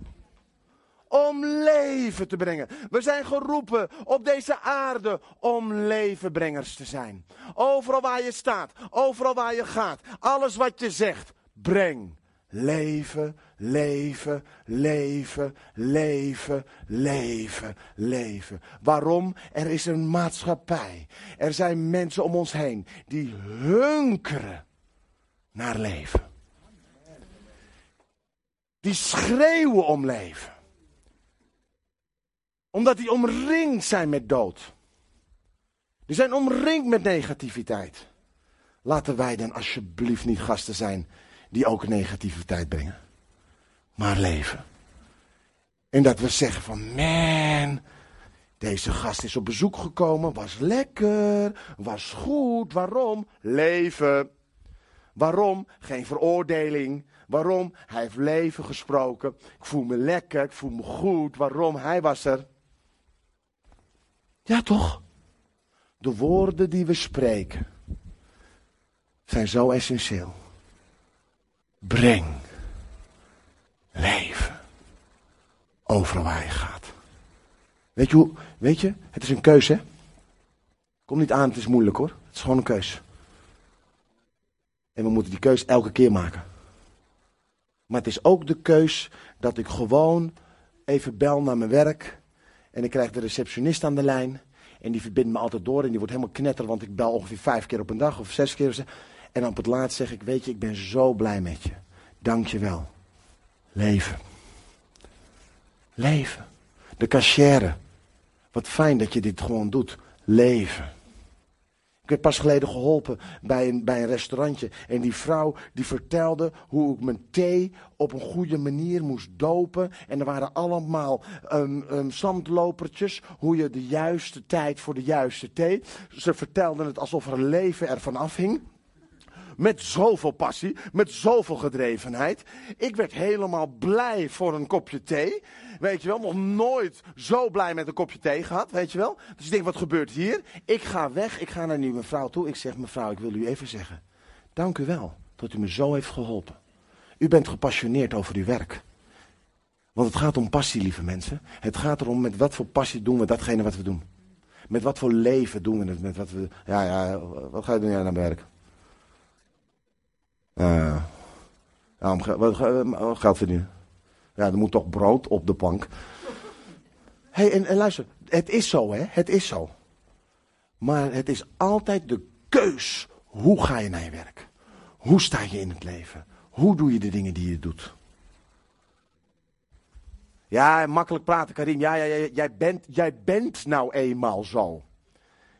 Om leven te brengen. We zijn geroepen op deze aarde om levenbrengers te zijn. Overal waar je staat, overal waar je gaat, alles wat je zegt, breng leven, leven, leven, leven, leven, leven. Waarom? Er is een maatschappij. Er zijn mensen om ons heen die hunkeren naar leven. Die schreeuwen om leven. Omdat die omringd zijn met dood. Die zijn omringd met negativiteit. Laten wij dan alsjeblieft niet gasten zijn die ook negativiteit brengen. Maar leven. En dat we zeggen van, man, deze gast is op bezoek gekomen, was lekker, was goed. Waarom? Leven. Waarom? Geen veroordeling. Waarom? Hij heeft leven gesproken. Ik voel me lekker, ik voel me goed. Waarom? Hij was er. Ja, toch? De woorden die we spreken zijn zo essentieel. Breng leven overal waar je gaat. Weet je, hoe, weet je, het is een keuze. Hè? Kom niet aan, het is moeilijk hoor. Het is gewoon een keus. En we moeten die keus elke keer maken. Maar het is ook de keus dat ik gewoon even bel naar mijn werk. En ik krijg de receptionist aan de lijn. En die verbindt me altijd door. En die wordt helemaal knetter, want ik bel ongeveer vijf keer op een dag of zes keer. En op het laatst zeg ik, weet je, ik ben zo blij met je. Dank je wel. Leven. Leven. De cachère. Wat fijn dat je dit gewoon doet. Leven. Ik werd pas geleden geholpen bij een, bij een restaurantje. En die vrouw die vertelde hoe ik mijn thee op een goede manier moest dopen. En er waren allemaal um, zandlopertjes. Hoe je de juiste tijd voor de juiste thee. Ze vertelden het alsof een leven ervan afhing. Met zoveel passie, met zoveel gedrevenheid. Ik werd helemaal blij voor een kopje thee. Weet je wel, nog nooit zo blij met een kopje thee gehad, weet je wel. Dus ik denk, wat gebeurt hier? Ik ga weg, ik ga naar die mevrouw toe. Ik zeg, mevrouw, ik wil u even zeggen. Dank u wel dat u me zo heeft geholpen. U bent gepassioneerd over uw werk. Want het gaat om passie, lieve mensen. Het gaat erom met wat voor passie doen we datgene wat we doen. Met wat voor leven doen we het. Met wat we, ja, ja, wat ga je doen ja, naar werk? Uh, ja, om wat, geld verdienen. Ja, er moet toch brood op de plank. hey, en, luister, het is zo, hè? Het is zo. Maar het is altijd de keus. Hoe ga je naar je werk? Hoe sta je in het leven? Hoe doe je de dingen die je doet? Ja, makkelijk praten, Karim. Ja, ja, ja jij, bent, jij bent nou eenmaal zo.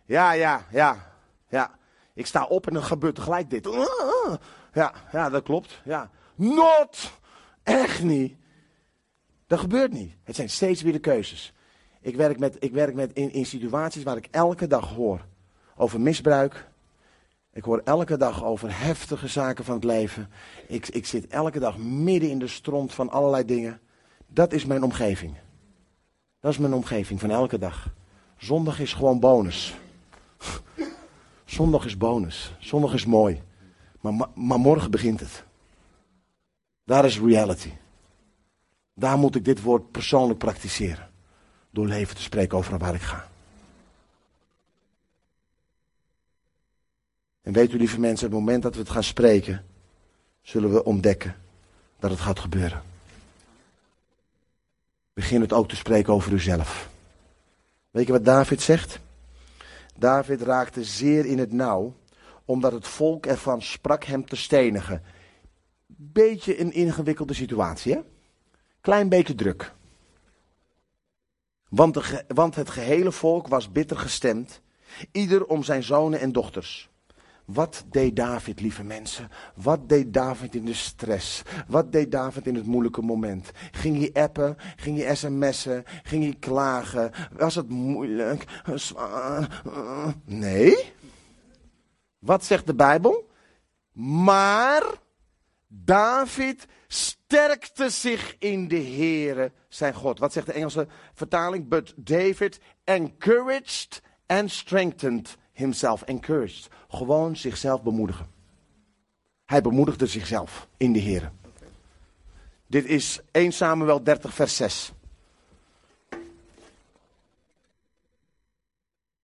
Ja, ja, ja, ja. Ik sta op en dan gebeurt tegelijk dit. Ja, ja, dat klopt. Ja. Not! Echt niet. Dat gebeurt niet. Het zijn steeds weer de keuzes. Ik werk, met, ik werk met in, situaties waar ik elke dag hoor over misbruik. Ik hoor elke dag over heftige zaken van het leven. Ik, ik zit elke dag midden in de stront van allerlei dingen. Dat is mijn omgeving. Dat is mijn omgeving van elke dag. Zondag is gewoon bonus. Zondag is bonus. Zondag is mooi. Maar, maar morgen begint het. Daar is reality. Daar moet ik dit woord persoonlijk praktiseren. Door leven te spreken over waar ik ga. En weet u, lieve mensen, het moment dat we het gaan spreken, zullen we ontdekken dat het gaat gebeuren. Begin het ook te spreken over uzelf. Weet je wat David zegt? David raakte zeer in het nauw, omdat het volk ervan sprak hem te stenigen. Beetje een ingewikkelde situatie, hè? Klein beetje druk. Want, want het gehele volk was bitter gestemd, ieder om zijn zonen en dochters. Wat deed David, lieve mensen? Wat deed David in de stress? Wat deed David in het moeilijke moment? Ging hij appen? Ging hij sms'en? Ging hij klagen? Was het moeilijk? Nee. Wat zegt de Bijbel? Maar David sterkte zich in de Heere zijn God. Wat zegt de Engelse vertaling? But David encouraged and strengthened himself. Encouraged. Gewoon zichzelf bemoedigen. Hij bemoedigde zichzelf in de Heere. Dit is 1 Samuel 30 vers 6.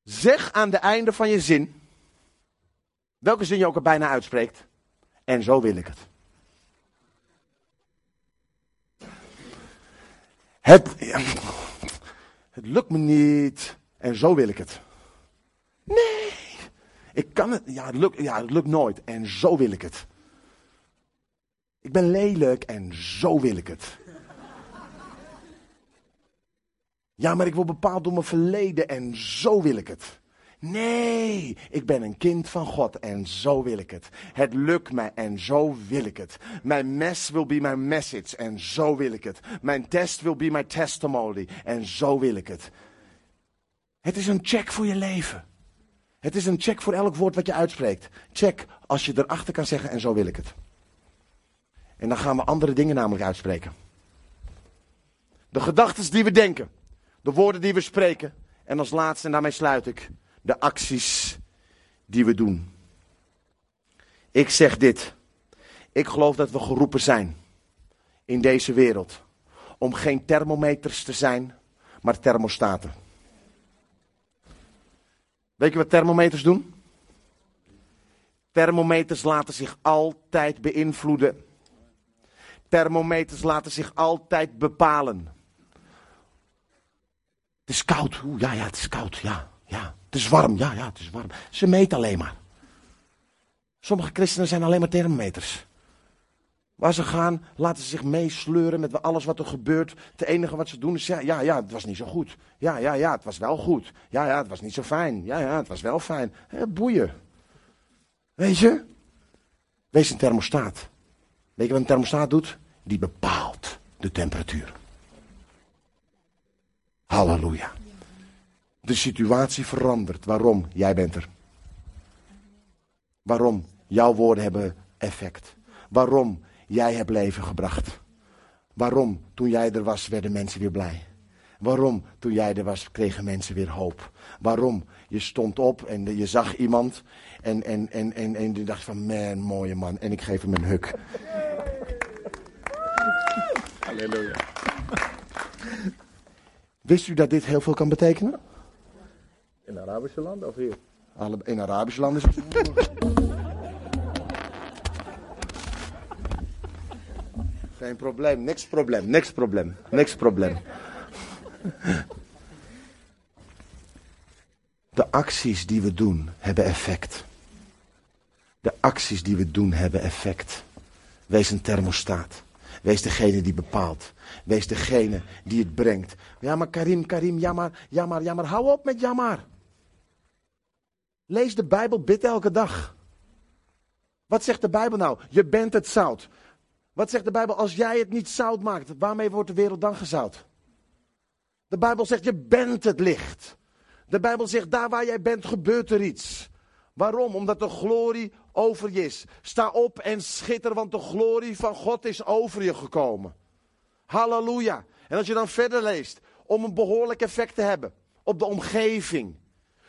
Zeg aan de einde van je zin, welke zin je ook er bijna uitspreekt, en zo wil ik het. Het, het lukt me niet. En zo wil ik het. Nee. Ik kan het. Ja het, lukt, ja, het lukt nooit. En zo wil ik het. Ik ben lelijk en zo wil ik het. Ja, maar ik word bepaald door mijn verleden en zo wil ik het. Nee, ik ben een kind van God en zo wil ik het. Het lukt mij en zo wil ik het. Mijn mes will be my message en zo wil ik het. Mijn test will be my testimony en zo wil ik het. Het is een check voor je leven. Het is een check voor elk woord wat je uitspreekt. Check als je erachter kan zeggen en zo wil ik het. En dan gaan we andere dingen namelijk uitspreken. De gedachten die we denken. De woorden die we spreken. En als laatste, en daarmee sluit ik, de acties die we doen. Ik zeg dit. Ik geloof dat we geroepen zijn in deze wereld om geen thermometers te zijn, maar thermostaten. Weet je wat thermometers doen? Thermometers laten zich altijd beïnvloeden. Thermometers laten zich altijd bepalen. Het is koud. Oeh, ja, ja, het is koud. Ja, ja. Het is warm. Ja, ja, het is warm. Ze meten alleen maar. Sommige christenen zijn alleen maar thermometers. Waar ze gaan, laten ze zich meesleuren met alles wat er gebeurt. Het enige wat ze doen is, ja, ja, ja, het was niet zo goed. Ja, ja, ja, het was wel goed. Ja, ja, het was niet zo fijn. Ja, ja, het was wel fijn. Boeien. Weet je? Wees een thermostaat. Weet je wat een thermostaat doet? Die bepaalt de temperatuur. Halleluja. De situatie verandert. Waarom? Jij bent er. Waarom? Jouw woorden hebben effect. Waarom? Jij hebt leven gebracht. Waarom? Toen jij er was, werden mensen weer blij. Waarom? Toen jij er was, kregen mensen weer hoop. Waarom? Je stond op en je zag iemand en, en, en, en, en je dacht van, man, mooie man. En ik geef hem een huk. Halleluja. Wist u dat dit heel veel kan betekenen? Arabische landen of hier? In Arabische landen is. Geen probleem, niks probleem, niks probleem, niks probleem. De acties die we doen hebben effect. De acties die we doen hebben effect. Wees een thermostaat. Wees degene die bepaalt. Wees degene die het brengt. Ja, maar Karim, Karim, jammer, jammer, jammer. Hou op met jammer. Lees de Bijbel, bid elke dag. Wat zegt de Bijbel nou? Je bent het zout. Wat zegt de Bijbel? Als jij het niet zout maakt, waarmee wordt de wereld dan gezout? De Bijbel zegt, je bent het licht. De Bijbel zegt, daar waar jij bent, gebeurt er iets. Waarom? Omdat de glorie over je is. Sta op en schitter, want de glorie van God is over je gekomen. Halleluja. En als je dan verder leest, om een behoorlijk effect te hebben op de omgeving.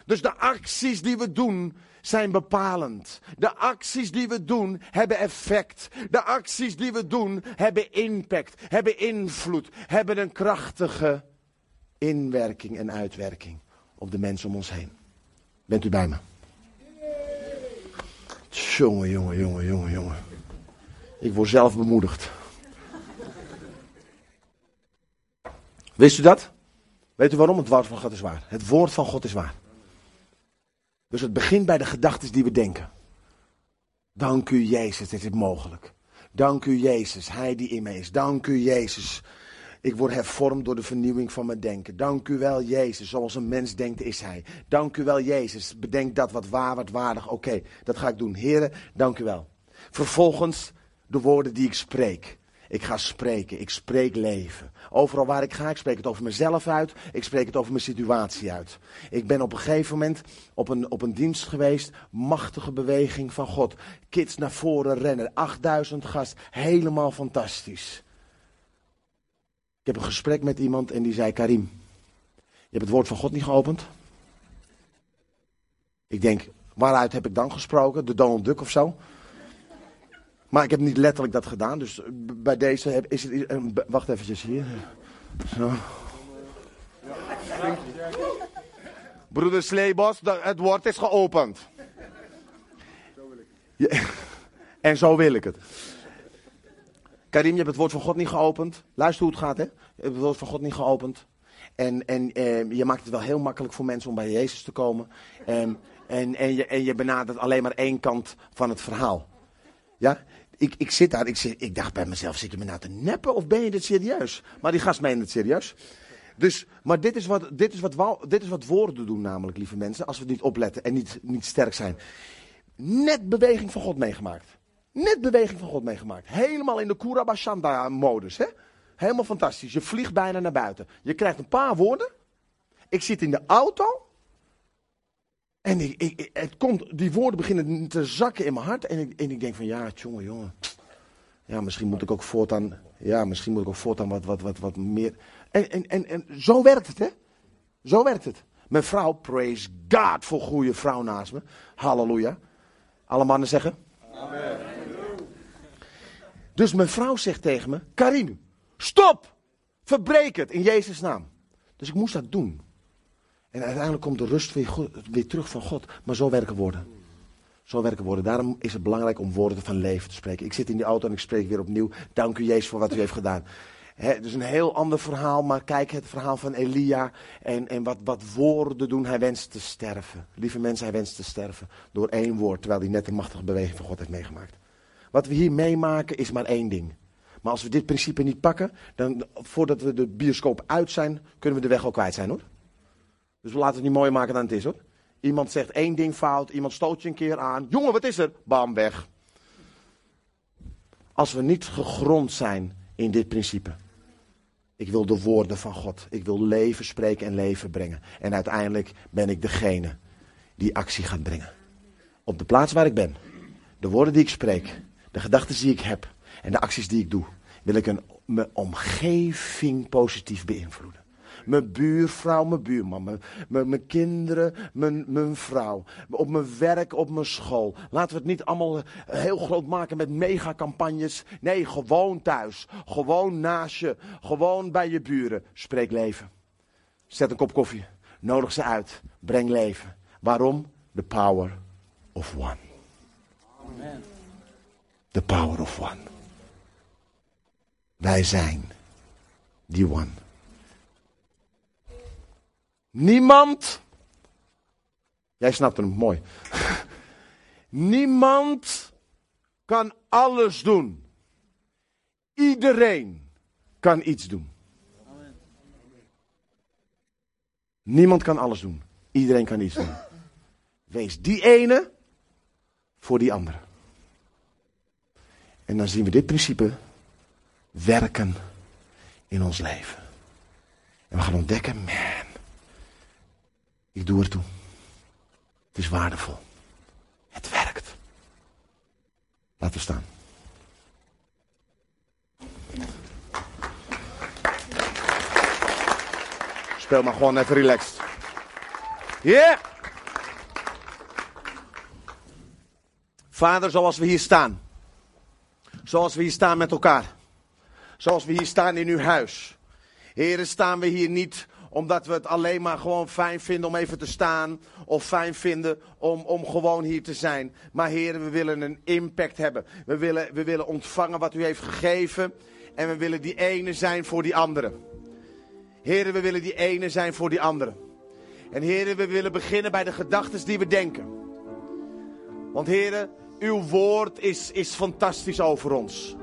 Dus de acties die we doen zijn bepalend. De acties die we doen hebben effect. De acties die we doen hebben impact, hebben invloed, hebben een krachtige inwerking en uitwerking op de mensen om ons heen. Bent u bij me? Jongen, jongen, jongen, jongen, jongen. Ik word zelf bemoedigd. Wist u dat? Weet u waarom? Het woord van God is waar. Het woord van God is waar. Dus het begint bij de gedachten die we denken. Dank u Jezus, dit is mogelijk. Dank u Jezus, Hij die in mij is. Dank u Jezus. Ik word hervormd door de vernieuwing van mijn denken. Dank u wel Jezus, zoals een mens denkt is Hij. Dank u wel Jezus, bedenk dat wat waar, wat waardig. Oké, dat ga ik doen. Heren, dank u wel. Vervolgens de woorden die ik spreek. Ik ga spreken, ik spreek leven. Overal waar ik ga, ik spreek het over mezelf uit, ik spreek het over mijn situatie uit. Ik ben op een gegeven moment op een, op een dienst geweest, machtige beweging van God. Kids naar voren rennen, 8000 gast, helemaal fantastisch. Ik heb een gesprek met iemand en die zei, Karim, je hebt het woord van God niet geopend? Ik denk, waaruit heb ik dan gesproken? De Donald Duck of zo? Maar ik heb niet letterlijk dat gedaan, dus bij deze is het... Wacht eventjes hier. Zo. Broeder Sleebos, het woord is geopend. En zo wil ik het. Karim, je hebt het woord van God niet geopend. Luister hoe het gaat, hè. Je hebt het woord van God niet geopend. En, en eh, je maakt het wel heel makkelijk voor mensen om bij Jezus te komen. En, en, en, je, en je benadert alleen maar één kant van het verhaal. Ja, ik, ik zit daar, ik, zit, ik dacht bij mezelf, zit je me nou te neppen of ben je dit serieus? Maar die gast meende het serieus. Dus, maar dit is, wat, dit, is wat, dit is wat woorden doen namelijk, lieve mensen, als we niet opletten en niet, niet sterk zijn. Net beweging van God meegemaakt. Net beweging van God meegemaakt. Helemaal in de Kurabashanda-modus. Hè? Helemaal fantastisch. Je vliegt bijna naar buiten. Je krijgt een paar woorden. Ik zit in de auto. En ik, het komt, die woorden beginnen te zakken in mijn hart. En ik, en ik denk van ja, jongen, jongen. Ja, misschien moet ik ook voortaan, ja, misschien moet ik ook voortaan wat, wat, wat, wat meer. En, en, en, zo werkt het, hè? Zo werkt het. Mijn vrouw, praise God voor goede vrouw naast me. Halleluja. Alle mannen zeggen? Dus mijn vrouw zegt tegen me, Karin, stop! Verbreek het in Jezus' naam. Dus ik moest dat doen. En uiteindelijk komt de rust weer, weer terug van God. Maar zo werken woorden. Zo werken woorden. Daarom is het belangrijk om woorden van leven te spreken. Ik zit in die auto en ik spreek weer opnieuw. Dank u Jezus voor wat u heeft gedaan. Het is een heel ander verhaal, maar kijk het verhaal van Elia. En, en wat, wat woorden doen. Hij wenst te sterven. Lieve mensen, hij wenst te sterven. Door één woord, terwijl hij net een machtige beweging van God heeft meegemaakt. Wat we hier meemaken is maar één ding. Maar als we dit principe niet pakken, dan voordat we de bioscoop uit zijn, kunnen we de weg al kwijt zijn hoor. Dus we laten het niet mooier maken dan het is hoor. Iemand zegt één ding fout, iemand stoot je een keer aan. Jongen, wat is er? Bam, weg. Als we niet gegrond zijn in dit principe. Ik wil de woorden van God. Ik wil leven spreken en leven brengen. En uiteindelijk ben ik degene die actie gaat brengen. Op de plaats waar ik ben. De woorden die ik spreek. De gedachten die ik heb. En de acties die ik doe. Wil ik een, mijn omgeving positief beïnvloeden. Mijn buurvrouw, mijn buurman, mijn, mijn, mijn kinderen, mijn, mijn vrouw. Op mijn werk, op mijn school. Laten we het niet allemaal eh, heel groot maken met megacampagnes. Nee, gewoon thuis. Gewoon naast je. Gewoon bij je buren. Spreek leven. Zet een kop koffie. Nodig ze uit. Breng leven. Waarom? The power of one. The power of one. Wij zijn die one. Niemand. Jij snapt hem mooi. Niemand kan alles doen. Iedereen kan iets doen. Niemand kan alles doen. Iedereen kan iets doen. Wees die ene voor die andere. En dan zien we dit principe werken in ons leven. En we gaan ontdekken, man, ik doe ertoe. Het is waardevol. Het werkt. Laten we staan. Speel maar gewoon even relaxed. Yeah! Vader, zoals we hier staan. Zoals we hier staan met elkaar. Zoals we hier staan in uw huis. Heren, staan we hier niet omdat we het alleen maar gewoon fijn vinden om even te staan. Of fijn vinden om, om gewoon hier te zijn. Maar heren, we willen een impact hebben. We willen, we willen ontvangen wat u heeft gegeven. En we willen die ene zijn voor die andere. Heren, we willen die ene zijn voor die andere. En heren, we willen beginnen bij de gedachten die we denken. Want heren, uw woord is, is fantastisch over ons.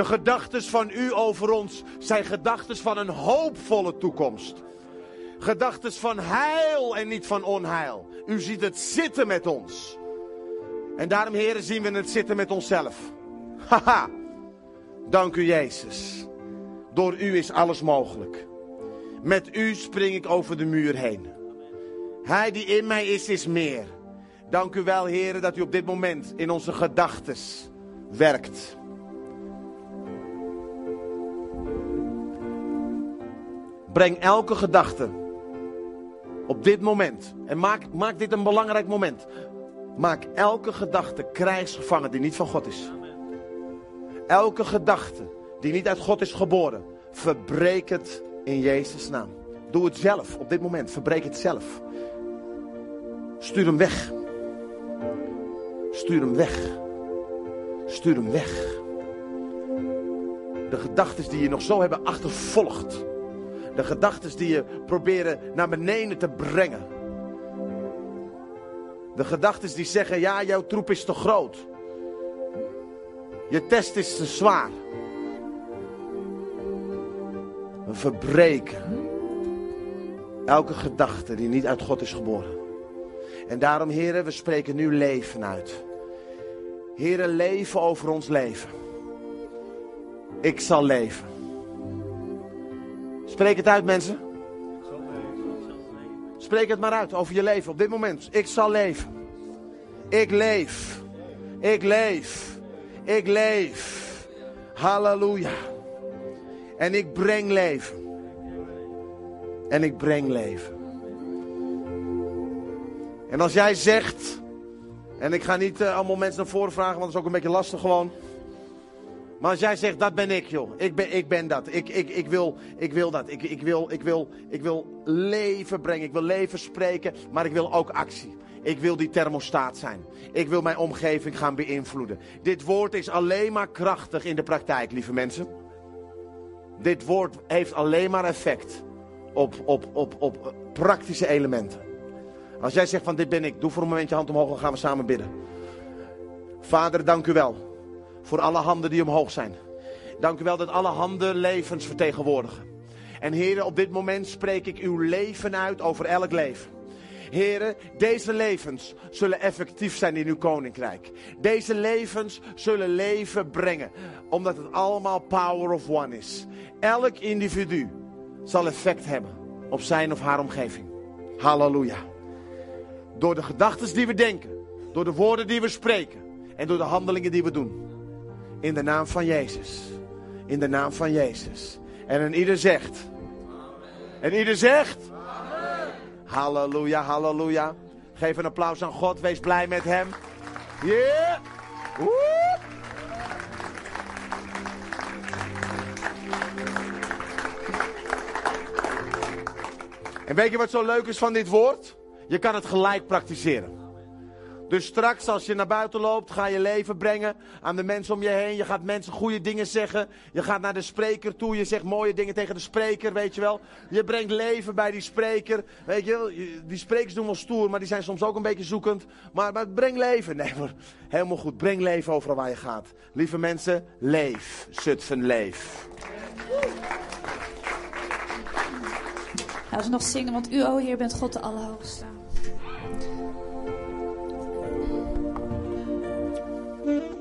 De gedachten van u over ons zijn gedachten van een hoopvolle toekomst. Gedachten van heil en niet van onheil. U ziet het zitten met ons. En daarom, heren, zien we het zitten met onszelf. Haha. Dank u, Jezus. Door u is alles mogelijk. Met u spring ik over de muur heen. Hij die in mij is, is meer. Dank u wel, heren, dat u op dit moment in onze gedachten werkt. Breng elke gedachte op dit moment. En maak, maak dit een belangrijk moment. Maak elke gedachte krijgsgevangen die niet van God is. Elke gedachte die niet uit God is geboren. Verbreek het in Jezus' naam. Doe het zelf op dit moment. Verbreek het zelf. Stuur hem weg. Stuur hem weg. Stuur hem weg. De gedachten die je nog zo hebben achtervolgd. De gedachten die je proberen naar beneden te brengen. De gedachten die zeggen, ja, jouw troep is te groot. Je test is te zwaar. verbreken. Elke gedachte die niet uit God is geboren. En daarom, heren, we spreken nu leven uit. Heren, leven over ons leven. Ik zal leven. Spreek het uit, mensen. Spreek het maar uit over je leven op dit moment. Ik zal leven. Ik leef. Ik leef. Ik leef. Halleluja. En ik breng leven. En ik breng leven. En als jij zegt, en ik ga niet uh, allemaal mensen naar voren vragen, want dat is ook een beetje lastig gewoon. Maar als jij zegt, dat ben ik joh, ik ben, ik ben dat, ik, ik, ik, wil, ik wil dat, ik, ik, wil, ik, wil, ik wil leven brengen, ik wil leven spreken, maar ik wil ook actie. Ik wil die thermostaat zijn. Ik wil mijn omgeving gaan beïnvloeden. Dit woord is alleen maar krachtig in de praktijk, lieve mensen. Dit woord heeft alleen maar effect op, op, op, op praktische elementen. Als jij zegt van dit ben ik, doe voor een moment je hand omhoog, dan gaan we samen bidden. Vader, dank u wel voor alle handen die omhoog zijn. Dank u wel dat alle handen levens vertegenwoordigen. En heren, op dit moment spreek ik uw leven uit over elk leven. Heren, deze levens zullen effectief zijn in uw koninkrijk. Deze levens zullen leven brengen, omdat het allemaal power of one is. Elk individu zal effect hebben op zijn of haar omgeving. Halleluja. Door de gedachten die we denken, door de woorden die we spreken en door de handelingen die we doen. In de naam van Jezus. In de naam van Jezus. En een ieder zegt. En ieder zegt. Halleluja, halleluja. Geef een applaus aan God. Wees blij met hem. Yeah. En weet je wat zo leuk is van dit woord? Je kan het gelijk praktiseren. Dus straks als je naar buiten loopt, ga je leven brengen aan de mensen om je heen. Je gaat mensen goede dingen zeggen. Je gaat naar de spreker toe. Je zegt mooie dingen tegen de spreker, weet je wel. Je brengt leven bij die spreker. Weet je wel, die sprekers doen wel stoer, maar die zijn soms ook een beetje zoekend. Maar, maar breng leven. Nee, maar helemaal goed. Breng leven overal waar je gaat. Lieve mensen, leef. Zutphen, leef. Laten we nog zingen, want u, o Heer, bent God de Allerhoogste. thank you.